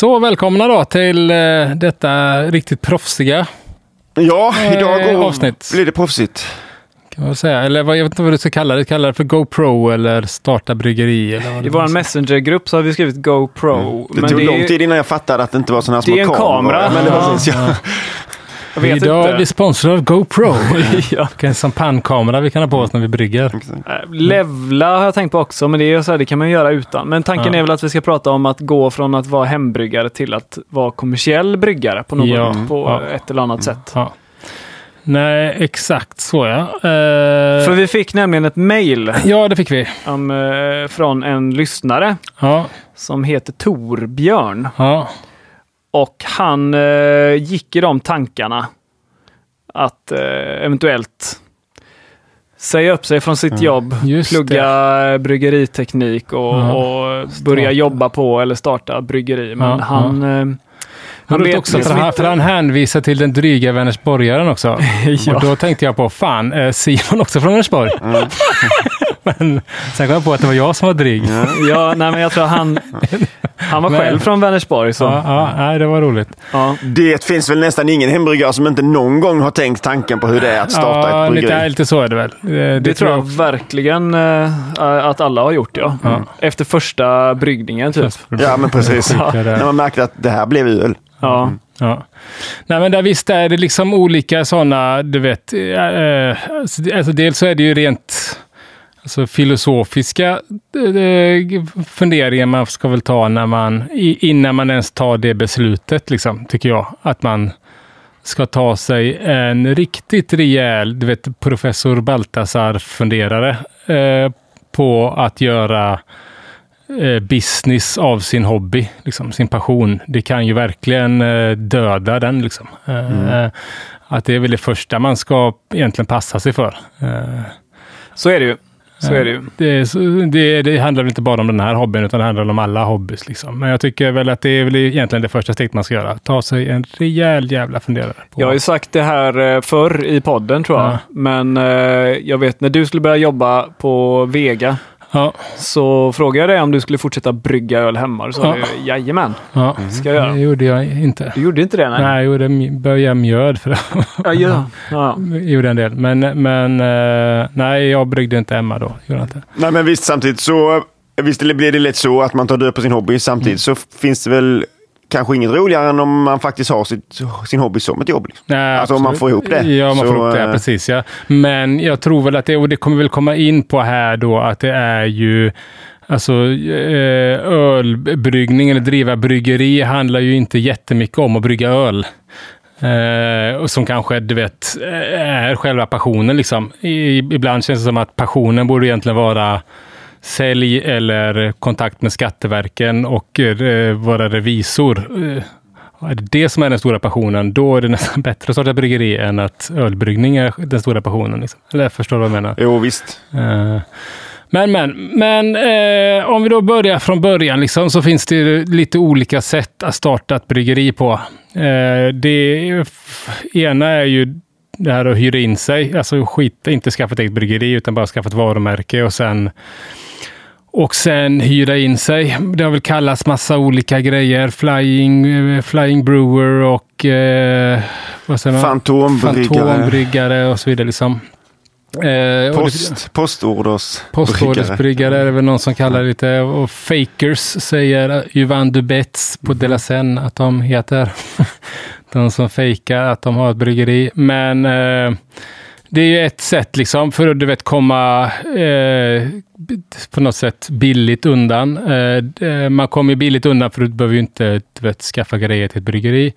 Så välkomna då till eh, detta riktigt proffsiga Ja, idag Eh, går, avsnitt. blir det proffsigt. kan man säga. Eller vad, jag vet inte vad du ska kalla det. Kalla det för GoPro eller starta bryggeri. Eller vad I det vår. Messenger-grupp så har vi skrivit GoPro. Det tog är- lång tid innan jag fattade att det inte var sådana små Det är en kamera. Men det var precis, ja. Jag vet Idag är vi inte. sponsrade av GoPro. ja. Vilken champagnekamera vi kan ha på oss när vi brygger. Eh, Levla har jag tänkt på också, men det, är så här, det kan man ju göra utan. Men tanken Ja. är väl att vi ska prata om att gå från att vara hembryggare till att vara kommersiell bryggare på, något, Ja. på Ja. ett eller annat sätt. Ja. Nej, exakt så ja. Eh, För vi fick nämligen ett mail Ja, det fick vi. om, eh, från en lyssnare Ja, som heter Torbjörn. ja. Och han eh, gick i de tankarna att eh, eventuellt säga upp sig från sitt jobb, Just plugga brygeriteknik och, Ja. och börja jobba på eller starta bryggeri. Men Ja, han... eh, Han vet också, för han, för han hänvisar till den dryga Vänersborgaren också. Ja. Och då tänkte jag på, fan, eh, Simon också från Vänersborg? Men sen kom jag på att det var jag som var dryg. Ja, Ja, nej, men jag tror han, han var Nej. själv från Vänersborg. Så, ja, nej, det var roligt. ja. Det finns väl nästan ingen hembryggare som inte någon gång har tänkt tanken på hur det är att starta ja, ett bryggeri. lite, lite så är det väl. Det, Det, tror jag verkligen eh, att alla har gjort, ja. Ja. Efter första bryggningen, typ. Ja, men precis. Ja. När man märkte att det här blev öl. Ja. Ja. Nej, men där visst är det liksom olika sådana, du vet, det- alltså dels så är det ju rent alltså, filosofiska eh, funderingar man ska väl ta när man, innan man ens tar det beslutet, liksom, tycker jag. Att man ska ta sig en riktigt rejäl, du vet, professor Baltasar-funderare eh, på att göra eh, business av sin hobby, liksom, sin passion. Det kan ju verkligen eh, döda den. Liksom. Eh, Att det är väl det första man ska egentligen passa sig för. Eh, Så är det ju. Så är det ju. det, det, det handlar inte bara om den här hobbyn, utan det handlar om alla hobbys. Liksom. Men jag tycker väl att det är väl egentligen det första steget man ska göra. Ta sig en rejäl jävla funderare. På. Jag har ju sagt det här eh, förr i podden tror jag. Ja. Men eh, jag vet när du skulle börja jobba på Vega ja, så frågade jag dig om du skulle fortsätta brygga öl hemma. Så sa Ja. du jajamän, ja. ska jag göra. det gjorde jag inte. Du gjorde inte det? Nej. Nej, jag gjorde började mjöd för det. Ja, ja. Ja. gjorde en del. Men, men eh, nej, jag bryggde inte hemma då. Gjorde inte. Nej, men visst, samtidigt så visst blir det lätt så att man tar död på sin hobby. Samtidigt så finns det väl kanske inget roligare än om man faktiskt har sitt, sin hobby som ett jobb. Liksom. Nej, Alltså, om man absolut. får ihop det. Ja, man Så, får ihop det, eh, precis. Ja. Men jag tror väl att det, och det kommer väl komma in på här då, att det är ju Alltså eh, ölbryggning eller driva bryggeri handlar ju inte jättemycket om att brygga öl. Eh, och som kanske, du vet, är själva passionen liksom. I, ibland känns det som att passionen borde egentligen vara sälj eller kontakt med Skatteverken och eh, vara revisor. Eh, är det det som är den stora passionen, då är det nästan bättre att starta bryggeri än att ölbryggning är den stora passionen. Liksom. Eller förstår du vad jag menar? Jo, visst. Eh, Men, men, men eh, om vi då börjar från början liksom, så finns det lite olika sätt att starta ett bryggeri på. Eh, det ena är ju det här att hyra in sig, alltså skita inte skaffa ett eget bryggeri utan bara skaffa ett varumärke och sen och sen hyra in sig. Det har väl kallats massa olika grejer. Flying, eh, flying brewer och eh, vad säger man? Fantombryggare. Fantombryggare och så vidare. Liksom. Eh, det- Post, postorders. Postordersbryggare är det väl någon som kallar det lite. Och fakers säger Yvan Dubets på De La Seine att de heter. de som fejkar att de har ett bryggeri. Men eh, det är ju ett sätt liksom för att du vet komma eh, på något sätt billigt undan. Eh, eh man kommer ju billigt undan för du behöver ju inte du vet, skaffa grejer till ett bryggeri.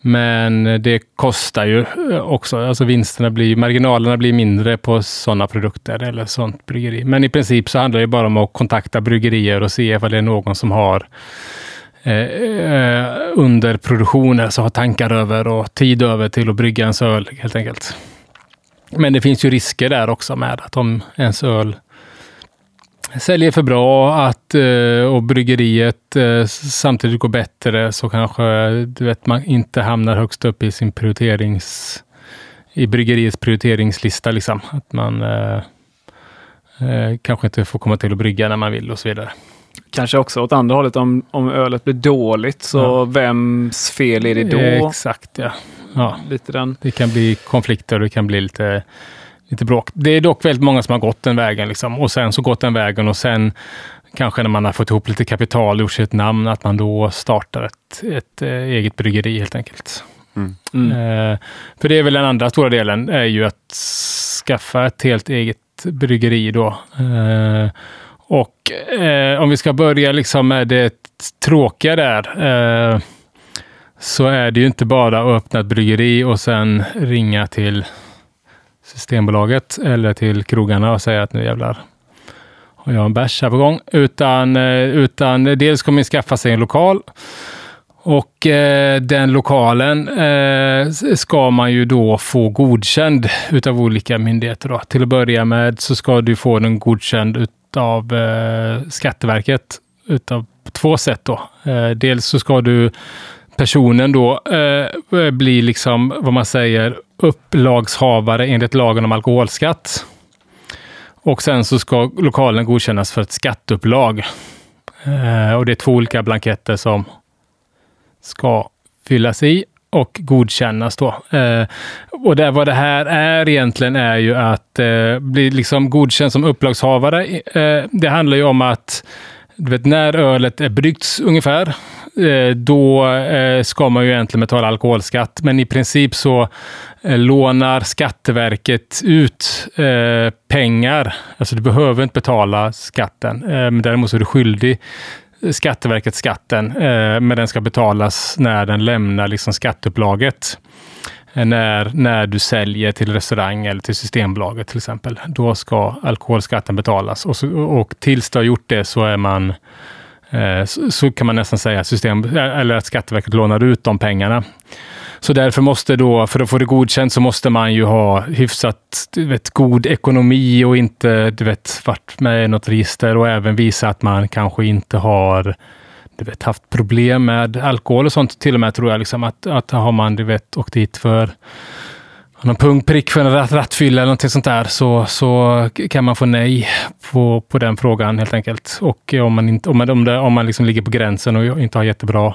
Men det kostar ju också. Alltså vinsterna blir, marginalerna blir mindre på sådana produkter eller sånt bryggeri. Men i princip så handlar det bara om att kontakta bryggerier och se ifall det är någon som har eh, eh, alltså har tankar över och tid över till att brygga en öl helt enkelt. Men det finns ju risker där också med att om ens öl säljer för bra att, eh, och bryggeriet eh, samtidigt går bättre så kanske du vet, man inte hamnar högst upp i sin prioriterings i bryggeriets prioriteringslista. Liksom. Att man eh, eh, kanske inte får komma till att brygga när man vill och så vidare. kanske också åt andra hållet om, om ölet blir dåligt. Så Ja. vems fel är det då? Exakt, ja. Ja. Lite den. Det kan bli konflikter och det kan bli lite, lite bråk. Det är dock väldigt många som har gått den vägen liksom. och sen så gått den vägen och sen kanske när man har fått ihop lite kapital och gjort sig ett namn, att man då startar ett, ett eh, eget bryggeri helt enkelt. Mm. Eh, för det är väl den andra stora delen, är ju att skaffa ett helt eget bryggeri då. Eh, och eh, om vi ska börja liksom med det tråkiga där, eh, så är det ju inte bara att öppna ett bryggeri och sen ringa till Systembolaget eller till krogarna och säga att nu jävlar har jag en bärs här på gång. Utan, eh, utan dels kommer man skaffa sig en lokal och eh, den lokalen eh, ska man ju då få godkänd utav olika myndigheter. Då. Till att börja med så ska du få den godkänd utav eh, Skatteverket utav på två sätt. Då. Eh, dels så ska du personen då eh, eh, blir liksom vad man säger upplagshavare enligt lagen om alkoholskatt. Och sen så ska lokalen godkännas för ett skatteupplag. Eh, och det är två olika blanketter som ska fyllas i och godkännas då. Eh, och det, vad det här är egentligen är ju att eh, bli liksom godkänd som upplagshavare. Eh, det handlar ju om att du vet, när ölet är bryggt ungefär, Eh, då eh, ska man ju egentligen betala alkoholskatt. Men i princip så eh, lånar Skatteverket ut pengar. Alltså du behöver inte betala skatten, men däremot så är du skyldig Skatteverket skatten, men den ska betalas när den lämnar liksom skatteupplaget. När, när du säljer till restaurang eller till Systembolaget till exempel. Då ska alkoholskatten betalas och, så, och tills du har gjort det så är man Eh, så, kan man nästan säga system, eh, eller att Skatteverket lånar ut de pengarna. Så därför måste då, för att få det godkänt, så måste man ju ha hyfsat du vet, god ekonomi och inte du vet, varit med i något register och även visa att man kanske inte har du vet, haft problem med alkohol och sånt. Till och med tror jag liksom att, att har man du vet, åkt dit för någon punktprick för en ratt, rattfylla eller något sånt där så, så kan man få nej på, på den frågan helt enkelt. Och om man, inte, om man, om det, om man liksom ligger på gränsen och inte har jättebra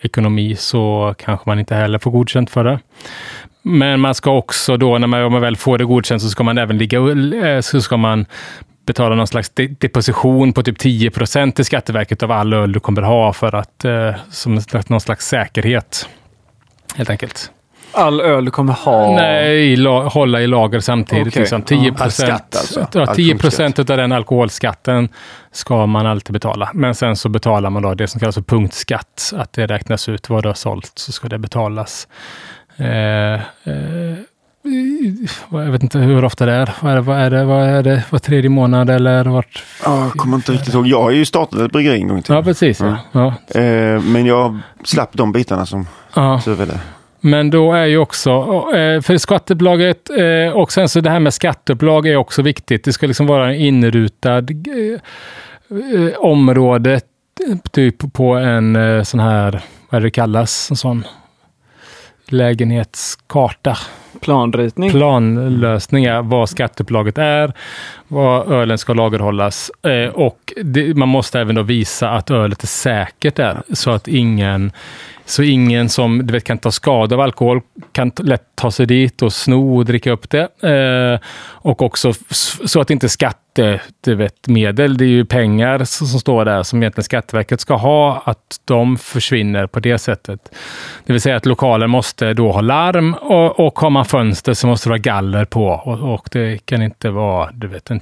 ekonomi så kanske man inte heller får godkänt för det. Men man ska också då, när man, om man väl får det godkänt, så ska man även ligga, eh, så ska man betala någon slags de- deposition på typ 10 procent till Skatteverket av all öl du kommer ha för att, eh, som någon slags säkerhet. Helt enkelt. All öl du kommer ha. Nej, la, hålla i lager samtidigt. Okej. Liksom. 10 All skatt alltså. ja, All 10 punktskatt. av den alkoholskatten ska man alltid betala. Men sen så betalar man då det som kallas för punktskatt. Att det räknas ut vad du har sålt så ska det betalas. Eh, eh, jag vet inte hur ofta det är. Vad är det? Vad är det? Vad är det? Var tredje månad eller vart? Ja, jag kommer inte riktigt ihåg. Jag har ju startat ett bryggeri en gång till. Ja, precis. Ja. Ja. Eh, men jag slapp de bitarna som Ja. tur är det. Men då är ju också, eh, för skattebolaget eh, och sen så det här med skatteupplag är också viktigt. Det ska liksom vara en inrutad eh, område, typ på en sån här, vad är det kallas, en sån lägenhetskarta. Planritning. Planlösningar, vad skatteupplaget är, var ölen ska lagerhållas eh, och det, man måste även då visa att ölet är säkert där så att ingen så ingen som du vet, kan ta skada av alkohol kan lätt ta sig dit och sno och dricka upp det. Eh, och också så att inte skatte, du vet, medel, det är ju pengar som, som står där som egentligen Skatteverket ska ha, att de försvinner på det sättet. Det vill säga att lokalen måste då ha larm och, och har man fönster så måste det vara galler på och, och det kan inte vara, du vet, en,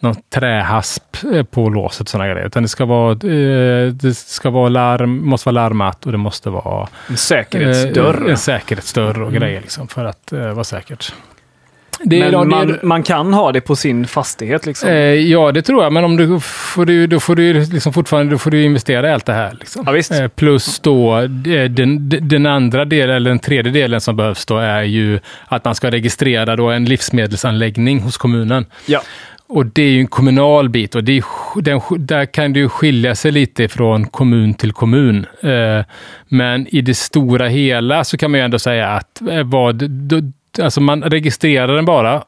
någon trähasp eh, på låset och sådana grejer. Utan det ska vara, eh, det ska vara larm, måste vara larmat och det måste vara En säkerhetsdörr. Eh, en säkerhetsdörr och grejer liksom, för att vara säkert. Det, Men ja, det- man, man kan ha det på sin fastighet liksom. eh, ja, det tror jag. Men om du får du, då får du liksom fortfarande då får du investera i allt det här. Liksom. Ja. Eh, plus då eh, den, den andra delen, eller den tredje delen som behövs då är ju att man ska registrera då en livsmedelsanläggning hos kommunen. Ja. Och det är ju en kommunal bit och det är, den, där kan det ju skilja sig lite från kommun till kommun. Eh, men i det stora hela så kan man ju ändå säga att eh, vad, alltså man registrerar den bara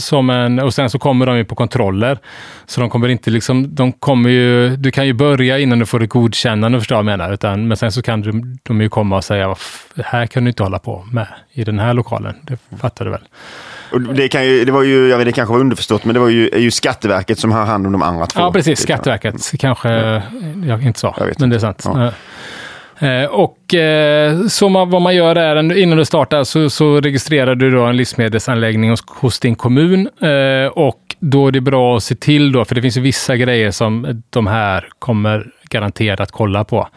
som en, och sen så kommer de ju på kontroller. Så de kommer inte liksom, de kommer ju, du kan ju börja innan du får ett godkännande, förstår jag menar. Utan, men sen så kan de, de ju komma och säga, här kan du inte hålla på med i den här lokalen. Det fattar du väl? Och det, kan ju, det var ju, jag vet det kanske var underförstått, men det var ju, ju Skatteverket som har hand om de andra två. Ja, precis. Skatteverket kanske jag inte sa, Jag men det är sant. Ja. Eh, och eh, så man, vad man gör är, innan du startar så, så registrerar du då en livsmedelsanläggning hos, hos din kommun. Eh, och då är det bra att se till då, för det finns ju vissa grejer som de här kommer garanterat kolla på.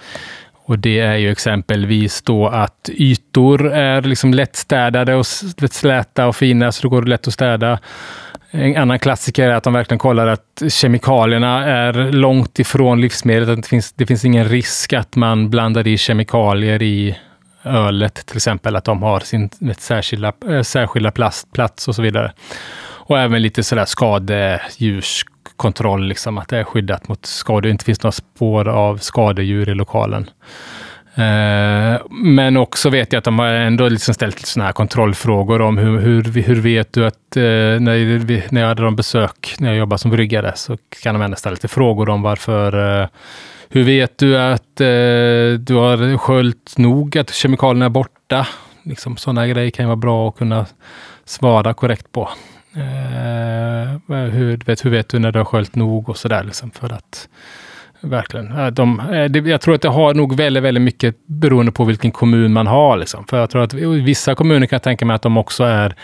Och det är ju exempelvis då att ytor är liksom lättstädade och lätt släta och fina, så då går det lätt att städa. En annan klassiker är att de verkligen kollar att kemikalierna är långt ifrån livsmedlet. Att det, finns, det finns ingen risk att man blandar i kemikalier i ölet till exempel. Att de har sin särskilda, eh, särskilda plastplats och så vidare. Och även lite sådär skadedjurskontroll, liksom, att det är skyddat mot skador. Det inte finns några spår av skadedjur i lokalen. Eh, men också vet jag att de har ändå liksom ställt lite såna här kontrollfrågor om hur, hur, hur vet du att eh, när, vi, när jag hade dem besök, när jag jobbade som bryggare, så kan de ändå ställa lite frågor om varför eh, hur vet du att du har sköljt nog, att kemikalierna är borta? Liksom, sådana grejer kan ju vara bra att kunna svara korrekt på. Hur, vet, hur vet du när du har sköljt nog och sådär, liksom, för att Verkligen. De, eh, jag tror att det har nog väldigt, väldigt mycket beroende på vilken kommun man har. Liksom. För jag tror att vissa kommuner kan jag tänka mig att de också är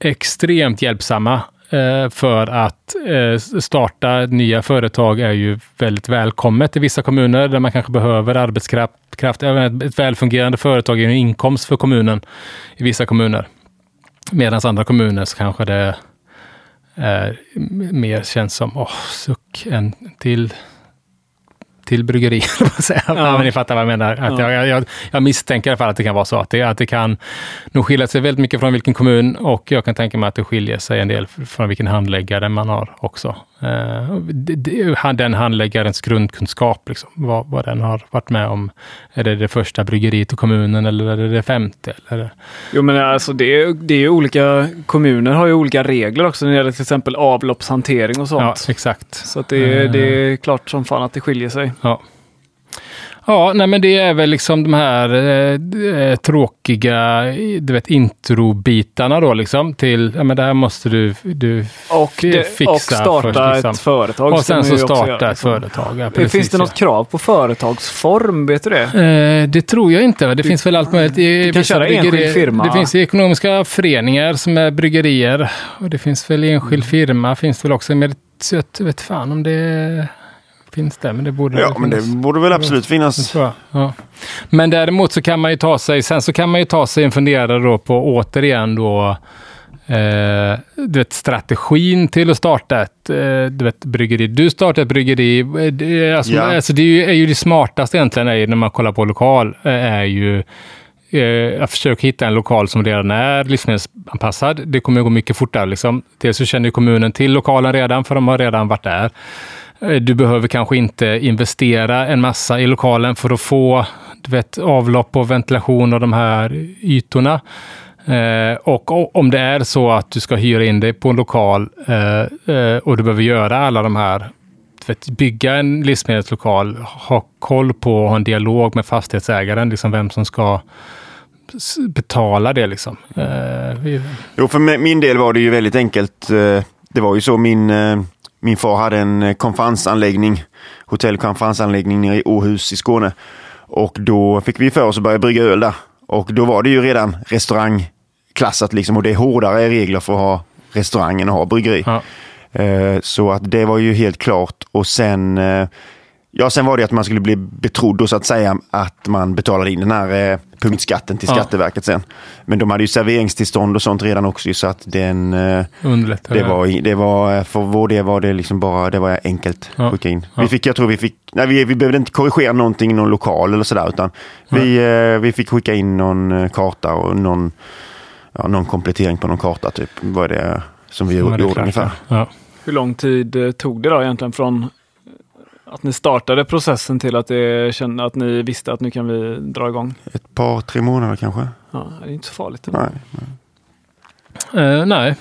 extremt hjälpsamma. Eh, för att eh, starta nya företag är ju väldigt välkommet i vissa kommuner där man kanske behöver arbetskraft. Även Ett välfungerande företag är en inkomst för kommunen i vissa kommuner. Medan andra kommuner så kanske det är mer känns som, åh, suck, en till till bryggeri. Ja. Ja. Men ni fattar vad jag menar. Att Ja. jag, jag, jag misstänker i alla fall att det kan vara så. Att det, att det kan nog skilja sig väldigt mycket från vilken kommun och jag kan tänka mig att det skiljer sig en del från vilken handläggare man har också. Eh, den handläggarens grundkunskap, liksom, vad, vad den har varit med om. Är det det första bryggeriet i kommunen eller är det det femte? Eller? Jo men alltså det är, det är olika kommuner har ju olika regler också när det gäller till exempel avloppshantering och Ja, sånt. exakt. Så det, är- det är klart som fan att det skiljer sig. Ja. Ja, nej men det är väl liksom de här eh, eh, tråkiga, du vet, introbitarna då liksom till, ja men det här måste du, du Och, det, fixa och starta först, liksom. ett företag. Och sen så starta göra, ett liksom. företag. Ja, precis, Finns det något krav på företagsform? Vet du det? Eh, det tror jag inte. Det finns väl allt möjligt. I du kan köra enskild bryggerier- firma. Det finns ekonomiska föreningar som är bryggerier. Och det finns väl enskild firma. Finns det väl också. Men jag vet fan om det finns det. Men det borde Ja, väl men det borde väl absolut Det finnas. Ja. Men däremot så kan man ju ta sig, sen så kan man ju ta sig en funderare då på återigen då Eh, du vet, strategin till att starta ett eh, du vet, bryggeri. Du startar ett bryggeri. eh, Det, är- alltså, Ja. alltså, det är, ju, är ju det smartaste egentligen är när man kollar på lokal. eh, är ju eh, att försöka hitta en lokal som redan är livsmedelsanpassad. Det kommer att gå mycket fortare. Liksom. Dels så känner kommunen till lokalen redan, för de har redan varit där. Eh, du behöver kanske inte investera en massa i lokalen för att få du vet, avlopp och ventilation av de här ytorna. Eh, och om det är så att du ska hyra in dig på en lokal eh, eh, och du behöver göra alla de här du vet, bygga en livsmedelslokal, ha koll på och ha en dialog med fastighetsägaren, liksom vem som ska betala det. Liksom. Eh, vi, Jo, för min del var det ju väldigt enkelt. Eh, det var ju så min, eh, min far hade en eh, konferensanläggning, hotellkonferensanläggning nere i Åhus i Skåne. Och då fick vi för oss att börja brygga öl där. Och då var det ju redan restaurangklassat liksom och det är hårdare regler för att ha restaurang än att ha bryggeri. ja. Eh, Så att det var ju helt klart. Och sen, eh, ja, sen var det att man skulle bli betrodd och så att säga att man betalade in den här eh, punktskatten till Ja. Skatteverket sen. Men de hade ju serveringstillstånd och sånt redan också så att den, eh, det var, det var, för vår del var det liksom bara, det var enkelt Ja. att skicka in. Ja. Vi fick, jag tror vi fick, nej vi, vi behövde inte korrigera någonting i någon lokal eller sådär utan vi, eh, vi fick skicka in någon eh, karta och någon, ja, någon komplettering på någon karta typ. Var det som vi Ja, gjorde det är klart, ungefär. Ja. Hur lång tid eh, tog det då egentligen från att ni startade processen till att, det kände, att ni visste att nu kan vi dra igång? Ett par, tre månader kanske? Ja, det är inte så farligt. Nej. Eh, nej.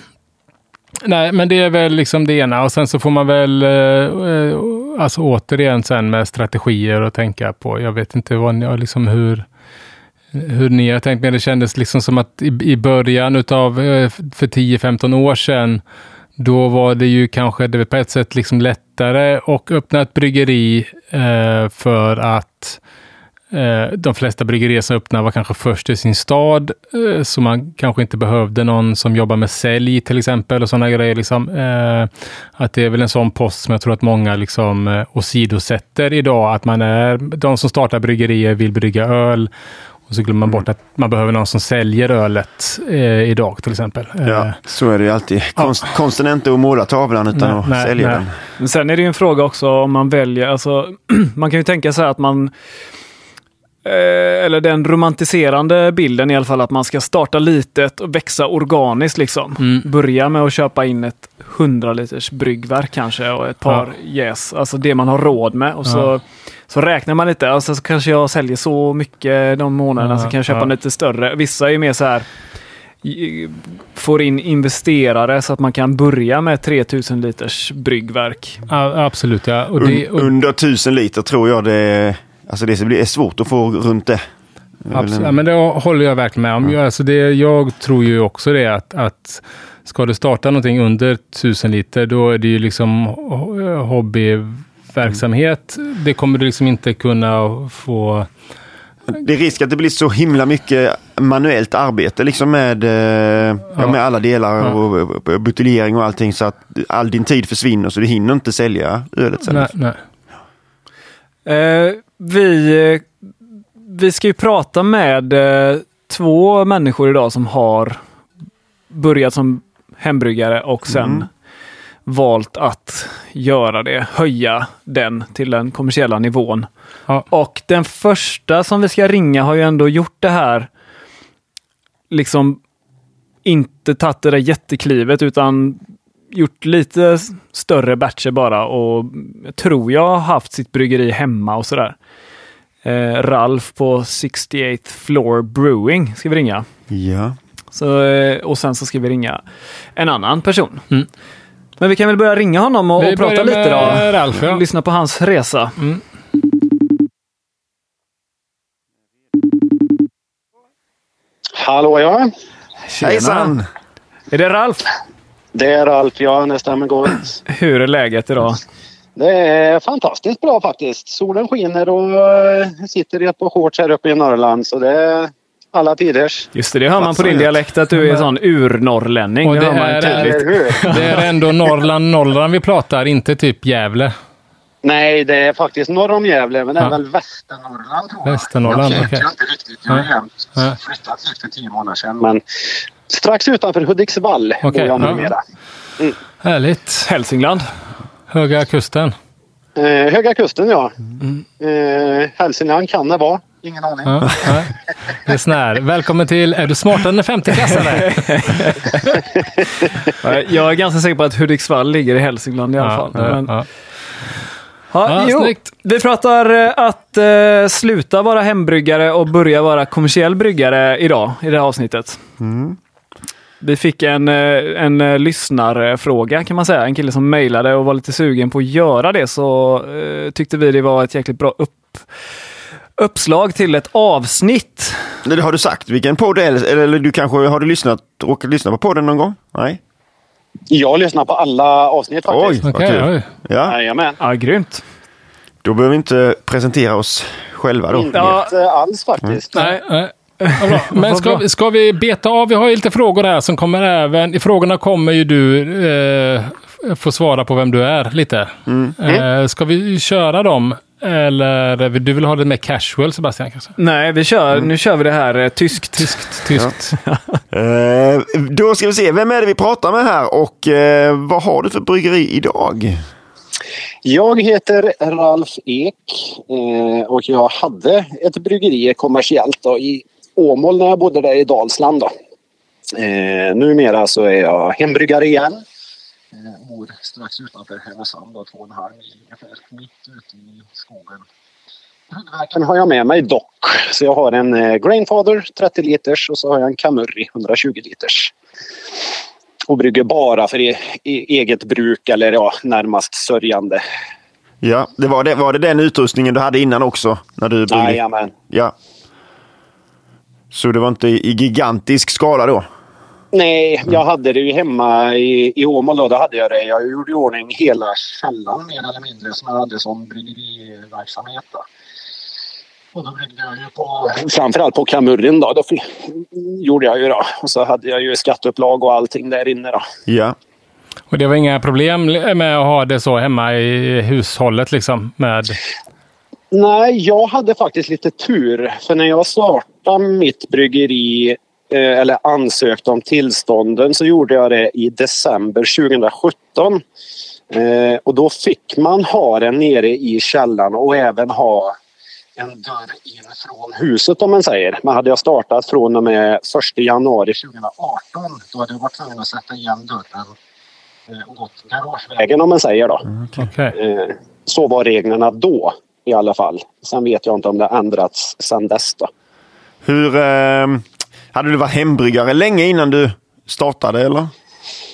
Nej, men det är väl liksom det ena och sen så får man väl eh, alltså återigen sen med strategier att tänka på. Jag vet inte vad ni, liksom hur, hur ni har tänkt, men det kändes liksom som att i, i början utav för 10-15 år sedan, då var det ju kanske det var på ett sätt liksom lättare och öppna ett bryggeri eh, för att Eh, de flesta bryggerier som öppnade var kanske först i sin stad, eh, så man kanske inte behövde någon som jobbar med sälj till exempel och sådana grejer. Liksom. Eh, att det är väl en sån post som jag tror att många liksom eh, åsidosätter idag, att man är, de som startar bryggerier vill brygga öl och så glömmer man bort att man behöver någon som säljer ölet eh, idag till exempel. Ja, så är det ju alltid. Konst, ja. Konsten är inte att måla tavlan utan nej, att nej, sälja nej. den. Men sen är det ju en fråga också om man väljer, alltså, man kan ju tänka sig att man Eh, eller den romantiserande bilden i alla fall att man ska starta litet och växa organiskt. Liksom. Mm. Börja med att köpa in ett 100 liters bryggverk kanske och ett par jäs. Ja. Yes, alltså det man har råd med. Och så, ja. Så räknar man lite. Alltså, så kanske jag säljer så mycket de månaderna ja. så kan jag köpa ja. lite större. Vissa är mer så här får in investerare så att man kan börja med 3000 liters bryggverk. Ja, absolut, ja. Och det, och... Under 1000 liter tror jag det Alltså det är svårt att få runt det. Absolut, ja, men det håller jag verkligen med om. Ja. Alltså det, jag tror ju också det att, att ska du starta någonting under 1000 liter, då är det ju liksom hobbyverksamhet. Mm. Det kommer du liksom inte kunna få det är risk att det blir så himla mycket manuellt arbete liksom med, eh, ja. med alla delar ja. och buteljering och allting så att all din tid försvinner så du hinner inte sälja ölet sen. Nej, nej. Eh, vi, vi ska ju prata med eh, två människor idag som har börjat som hembryggare och sen mm. Valt att göra det, höja den till den kommersiella nivån. Ja. Och den första som vi ska ringa har ju ändå gjort det här, liksom inte tagit det där jätteklivet utan gjort lite större batcher bara och tror jag har haft sitt bryggeri hemma och sådär. Eh, Ralf på 68th Floor Brewing ska vi ringa. Ja. Så, eh, och sen så ska vi ringa en annan person. Mm. Men vi kan väl börja ringa honom och, och prata lite då. Ralf, ja. Lyssna på hans resa. Mm. Hallå ja. Hejsan! Är det Ralf? Det är Ralf, ja. Det stämmer gott. Hur är läget idag? Det är fantastiskt bra faktiskt. Solen skiner och eh, sitter i ett par shorts här uppe i Norrland. Så det alla tiders. Just det, det hör man på din dialekt att du är en sån urnorrlänning. Och det, det, är, det är ändå Norrland, Norrland vi pratar, inte typ Gävle. Nej, det är faktiskt norr om Gävle, men det är ja. väl Västernorrland tror jag. Västernorrland, okej. Okay. Jag vet inte riktigt. Jag har flyttat hit för tio månader sedan. Men strax utanför Hudiksvall okay. bor jag numera. Mm. Härligt. Hälsingland. Höga kusten. Eh, höga kusten ja. Mm. Eh, Hälsingland kan det vara. Ingen aning. Ja, ja. Det är snär. Välkommen till Är du smartare än en 50-klassare? jag är ganska säker på att Hudiksvall ligger i Hälsingland i alla fall. Men... Ja, ja, jo, vi pratar eh, att uh, sluta vara hembryggare och börja vara kommersiell bryggare idag i det här avsnittet. Mm. Vi fick en, eh, en eh, lyssnarfråga kan man säga. En kille som mejlade och var lite sugen på att göra det så eh, tyckte vi det var ett jäkligt bra upp, uppslag till ett avsnitt. Det har du sagt. Vilken podd är det? Eller du kanske har du lyssnat, råkat lyssna på podden någon gång? Nej? Jag lyssnar på alla avsnitt faktiskt. Oj, okay, oj. Ja. Jajamän. Ja, grymt. Då behöver vi inte presentera oss själva då. Inte ja. alls faktiskt. Mm. Nej, Men ska, ska vi beta av? Vi har ju lite frågor här som kommer även. I frågorna kommer ju du eh, få svara på vem du är lite. Mm. Eh, ska vi köra dem? Eller du vill ha det mer casual Sebastian? Kanske? Nej, vi kör, mm. nu kör vi det här eh, tyskt. Tyskt, tyskt. Ja. eh, då ska vi se, vem är det vi pratar med här och eh, vad har du för bryggeri idag? Jag heter Ralf Ek eh, och jag hade ett bryggeri kommersiellt då, i Åmål när jag bodde där i Dalsland. Då. Eh, numera så är jag hembryggare igen. Eh, bor strax utanför Härnösand, två och en halv mil ungefär, mitt ute i skogen. Bryggverken har jag med mig dock. Så jag har en eh, Grainfather 30 liters och så har jag en Camurri 120 liters. och brygger bara för e e eget bruk eller ja, närmast sörjande. Ja, det var, det, var det den utrustningen du hade innan också? När du? Jajamän. Ja. Så det var inte i gigantisk skala då? Nej, jag hade det ju hemma i, i Åmål. Då, då hade jag det. Jag gjorde i ordning hela källaren mer eller mindre som jag hade som bryggeriverksamhet. Då. Och då bryggde jag ju på, framförallt på Kamurrin då. då gjorde jag ju då. Och så hade jag ju skatteupplag och allting där inne då. Ja. Och det var inga problem med att ha det så hemma i hushållet liksom? Med... Nej, jag hade faktiskt lite tur. För när jag startade mitt bryggeri eller ansökte om tillstånden så gjorde jag det i december 2017. Eh, och då fick man ha den nere i källaren och även ha en dörr in från huset om man säger. Men hade jag startat från och med 1 januari 2018 då hade jag varit tvungen att sätta igen dörren eh, och gått garagevägen om man säger då. Okay. Eh, så var reglerna då i alla fall. Sen vet jag inte om det har ändrats sen dess. Då. Hur, eh, hade du varit hembryggare länge innan du startade eller?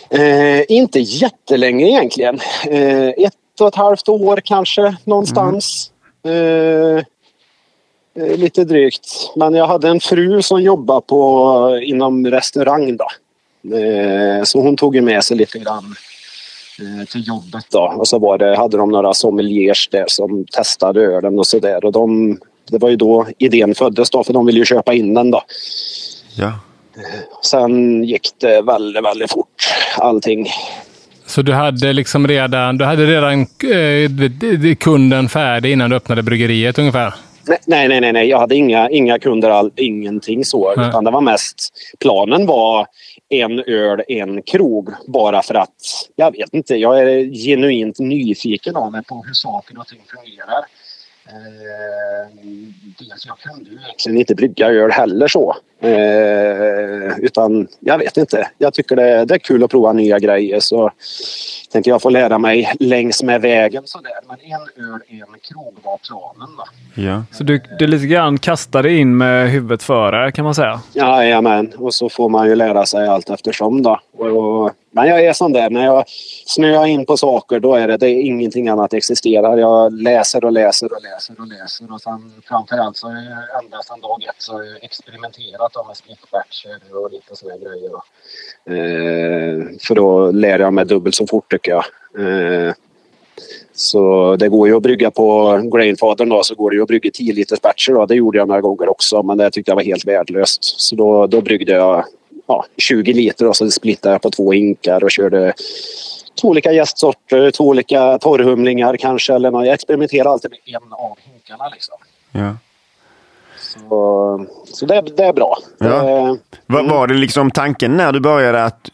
Eh, inte jättelänge egentligen. Eh, ett och ett halvt år kanske någonstans. Mm. lite drygt. Men jag hade en fru som jobbade på, inom restaurang. Då. Eh, så hon tog med sig lite grann eh, till jobbet. Då. Och så var det, hade de några sommeliers där som testade ölen och sådär. Och de, det var ju då idén föddes då, för de ville ju köpa in den. Då. Ja. Sen gick det väldigt, väldigt fort allting. Så du hade liksom redan, du hade redan eh, kunden färdig innan du öppnade bryggeriet ungefär? Nej, nej, nej, nej. jag hade inga, inga kunder, all, ingenting så. Nej. Utan det var mest, planen var en öl, en krog. Bara för att, jag vet inte, jag är genuint nyfiken av mig på hur saker och ting fungerar. Eh, dels jag kunde ju egentligen inte brygga öl heller så. Eh, utan jag vet inte. Jag tycker det, det är kul att prova nya grejer. Så tänkte jag få lära mig längs med vägen sådär. Men en öl, en krog var planen. Då. Ja. Så du, du lite grann kastade in med huvudet före kan man säga? Jajamän, och så får man ju lära sig allt eftersom då. Och, men jag är sån där, när jag snöar in på saker då är det, det är ingenting annat existerar. Jag läser och läser och läser och läser och sen framförallt så ända sedan dag ett så har jag experimenterat med splittbatcher och lite sådana grejer. Eh, för då lär jag mig dubbelt så fort tycker jag. Eh, så det går ju att brygga på Grainfadern då så går det ju att brygga 10 liters batcher då. Det gjorde jag några gånger också men det tyckte jag var helt värdelöst. Så då, då bryggde jag ja, 20 liter och så splittade jag på två hinkar och körde två olika gästsorter, två olika torrhumlingar kanske. Eller något. Jag experimenterar alltid med en av hinkarna. Liksom. Ja. Så, så det, det är bra. Ja. Det, var, var det liksom tanken när du började att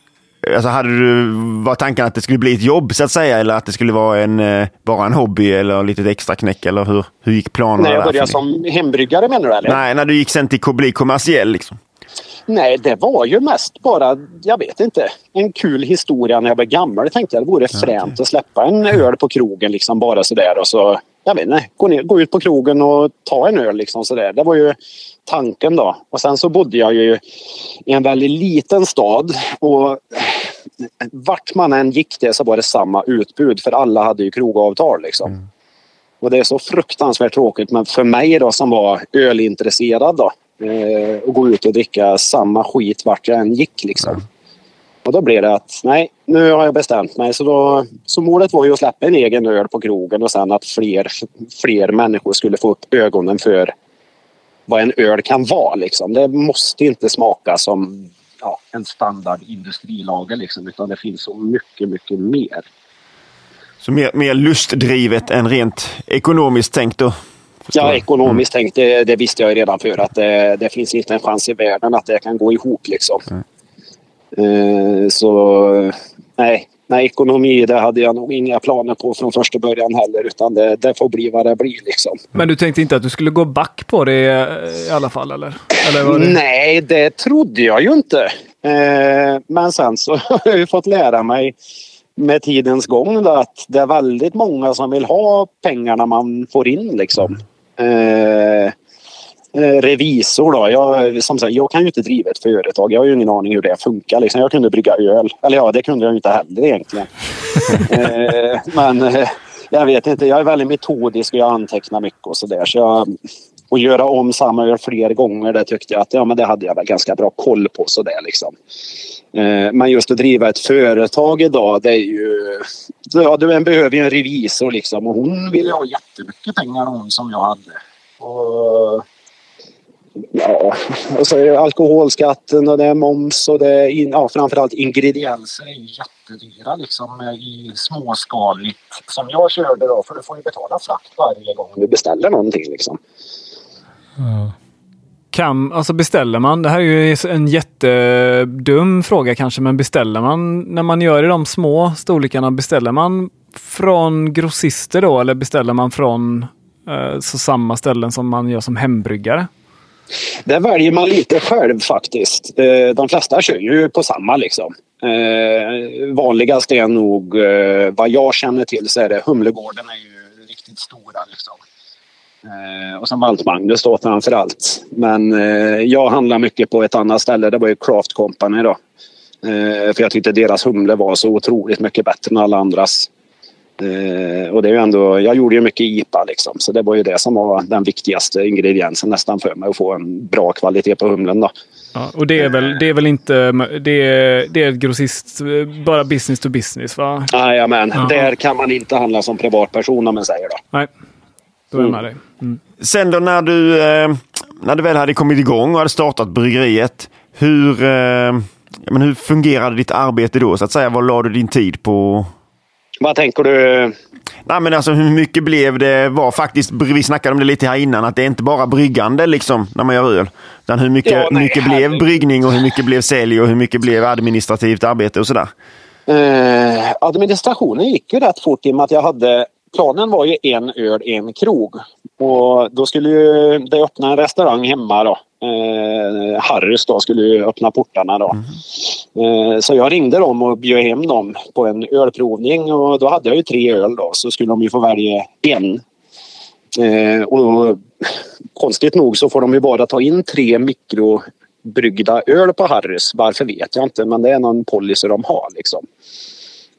Alltså hade du, var tanken att det skulle bli ett jobb så att säga eller att det skulle vara en, bara en hobby eller lite extra knäck eller hur, hur gick planerna? När jag började som hembryggare menar du? Eller? Nej, när du gick sen till att bli kommersiell. Liksom. Nej, det var ju mest bara, jag vet inte, en kul historia när jag var gammal. Jag tänkte att det vore fränt att släppa en öl på krogen liksom bara sådär och så, jag vet inte, gå, ner, gå ut på krogen och ta en öl liksom sådär. Det var ju tanken då. Och sen så bodde jag ju i en väldigt liten stad och vart man än gick det så var det samma utbud för alla hade ju krogavtal liksom. Mm. Och det är så fruktansvärt tråkigt men för mig då som var ölintresserad då eh, och gå ut och dricka samma skit vart jag än gick liksom. Mm. Och då blev det att nej, nu har jag bestämt mig. Så, då, så målet var ju att släppa en egen öl på krogen och sen att fler, fler människor skulle få upp ögonen för vad en öl kan vara. Liksom. Det måste inte smaka som ja, en standard industrilager liksom, utan det finns så mycket, mycket mer. Så mer, mer lustdrivet än rent ekonomiskt tänkt då? Ja, ekonomiskt mm. tänkt, det, det, visste jag redan för att det, det, finns inte en chans i världen att det kan gå ihop. Liksom. Mm. Uh, så nej, nej, ekonomi det hade jag nog inga planer på från första början heller. Utan det, det får bli vad det blir. Liksom. Men du tänkte inte att du skulle gå back på det i alla fall? Eller? eller det... Nej, det trodde jag ju inte. Men sen så har jag ju fått lära mig med tidens gång då, att det är väldigt många som vill ha pengarna man får in. Liksom. Eh, eh, revisor då. Jag, som sagt, jag kan ju inte driva ett företag. Jag har ju ingen aning hur det funkar. Liksom. Jag kunde brygga öl. Eller ja, det kunde jag ju inte heller egentligen. eh, men eh, jag vet inte. Jag är väldigt metodisk och jag antecknar mycket och sådär. Så jag, och göra om samma öl fler gånger, det tyckte jag att ja, men det hade jag väl ganska bra koll på. Så där, liksom. Eh, men just att driva ett företag idag, det är ju... Ja, du behöver ju en revisor liksom och hon ville ha jättemycket pengar hon som jag hade. Och, ja, och så är det alkoholskatten och det är moms och det är in, ja, framförallt ingredienser är jättedyra liksom i småskaligt som jag körde då för du får ju betala frakt varje gång du beställer någonting liksom. Mm. Kan, alltså beställer man, det här är ju en jättedum fråga kanske, men beställer man när man gör i de små storlekarna, beställer man från grossister då eller beställer man från eh, så samma ställen som man gör som hembryggare? Det väljer man lite själv faktiskt. Eh, de flesta kör ju på samma liksom. Eh, vanligast är nog, eh, vad jag känner till, så är det Humlegården är ju riktigt stora liksom. Och sen Malt-Magnus då framför allt. Men jag handlar mycket på ett annat ställe. Det var ju Craft Company då. För jag tyckte deras humle var så otroligt mycket bättre än alla andras. Eh, och det är ju ändå, jag gjorde ju mycket IPA liksom. Så det var ju det som var den viktigaste ingrediensen nästan för mig. Att få en bra kvalitet på humlen då. Ja, och det är väl, det är väl inte, det är, det är grossist, bara business to business va? Jajamän, där kan man inte handla som privatperson om man säger då. Nej. Då är jag med dig. Mm. Sen då när du, eh, när du väl hade kommit igång och hade startat bryggeriet. Hur, eh, men hur fungerade ditt arbete då? så att säga? Vad la du din tid på? Vad tänker du? Nej, men alltså, hur mycket blev det? var faktiskt, Vi snackade om det lite här innan, att det är inte bara bryggande liksom, när man gör öl. Utan hur mycket, ja, nej, mycket blev bryggning och hur mycket blev sälj och hur mycket blev administrativt arbete och sådär? Eh, administrationen gick ju rätt fort i och med att jag hade planen var ju en öl, en krog. Och då skulle ju det öppna en restaurang hemma då. Eh, Harrys då skulle ju öppna portarna då. Mm. Eh, så jag ringde dem och bjöd hem dem på en ölprovning och då hade jag ju tre öl då så skulle de ju få välja en. Eh, och konstigt nog så får de ju bara ta in tre mikrobryggda öl på Harrys. Varför vet jag inte men det är någon policy de har liksom.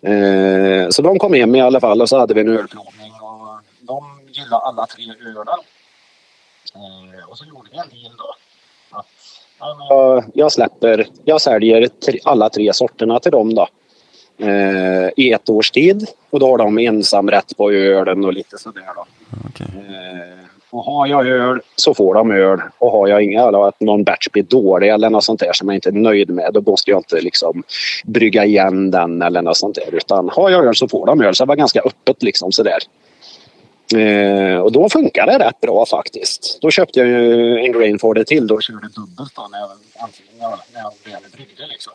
Eh, så de kom hem i alla fall och så hade vi en ölprovning och de gillade alla tre ölen. Eh, och så gjorde vi en deal då. Att, ja, jag släpper, jag säljer alla tre sorterna till dem då. Eh, I ett års tid och då har de ensamrätt på ölen och lite sådär då. Okay. Och har jag öl så får de öl. Och har jag inga eller att någon batch blir dålig eller något sånt där som jag inte är nöjd med då måste jag inte liksom brygga igen den eller något sånt där. Utan har jag öl så får de öl. Så det var ganska öppet liksom sådär. Eh, och då funkade det rätt bra faktiskt. Då köpte jag ju en grain for det till. Då körde jag dubbelt då när jag, när jag väl bryggde liksom.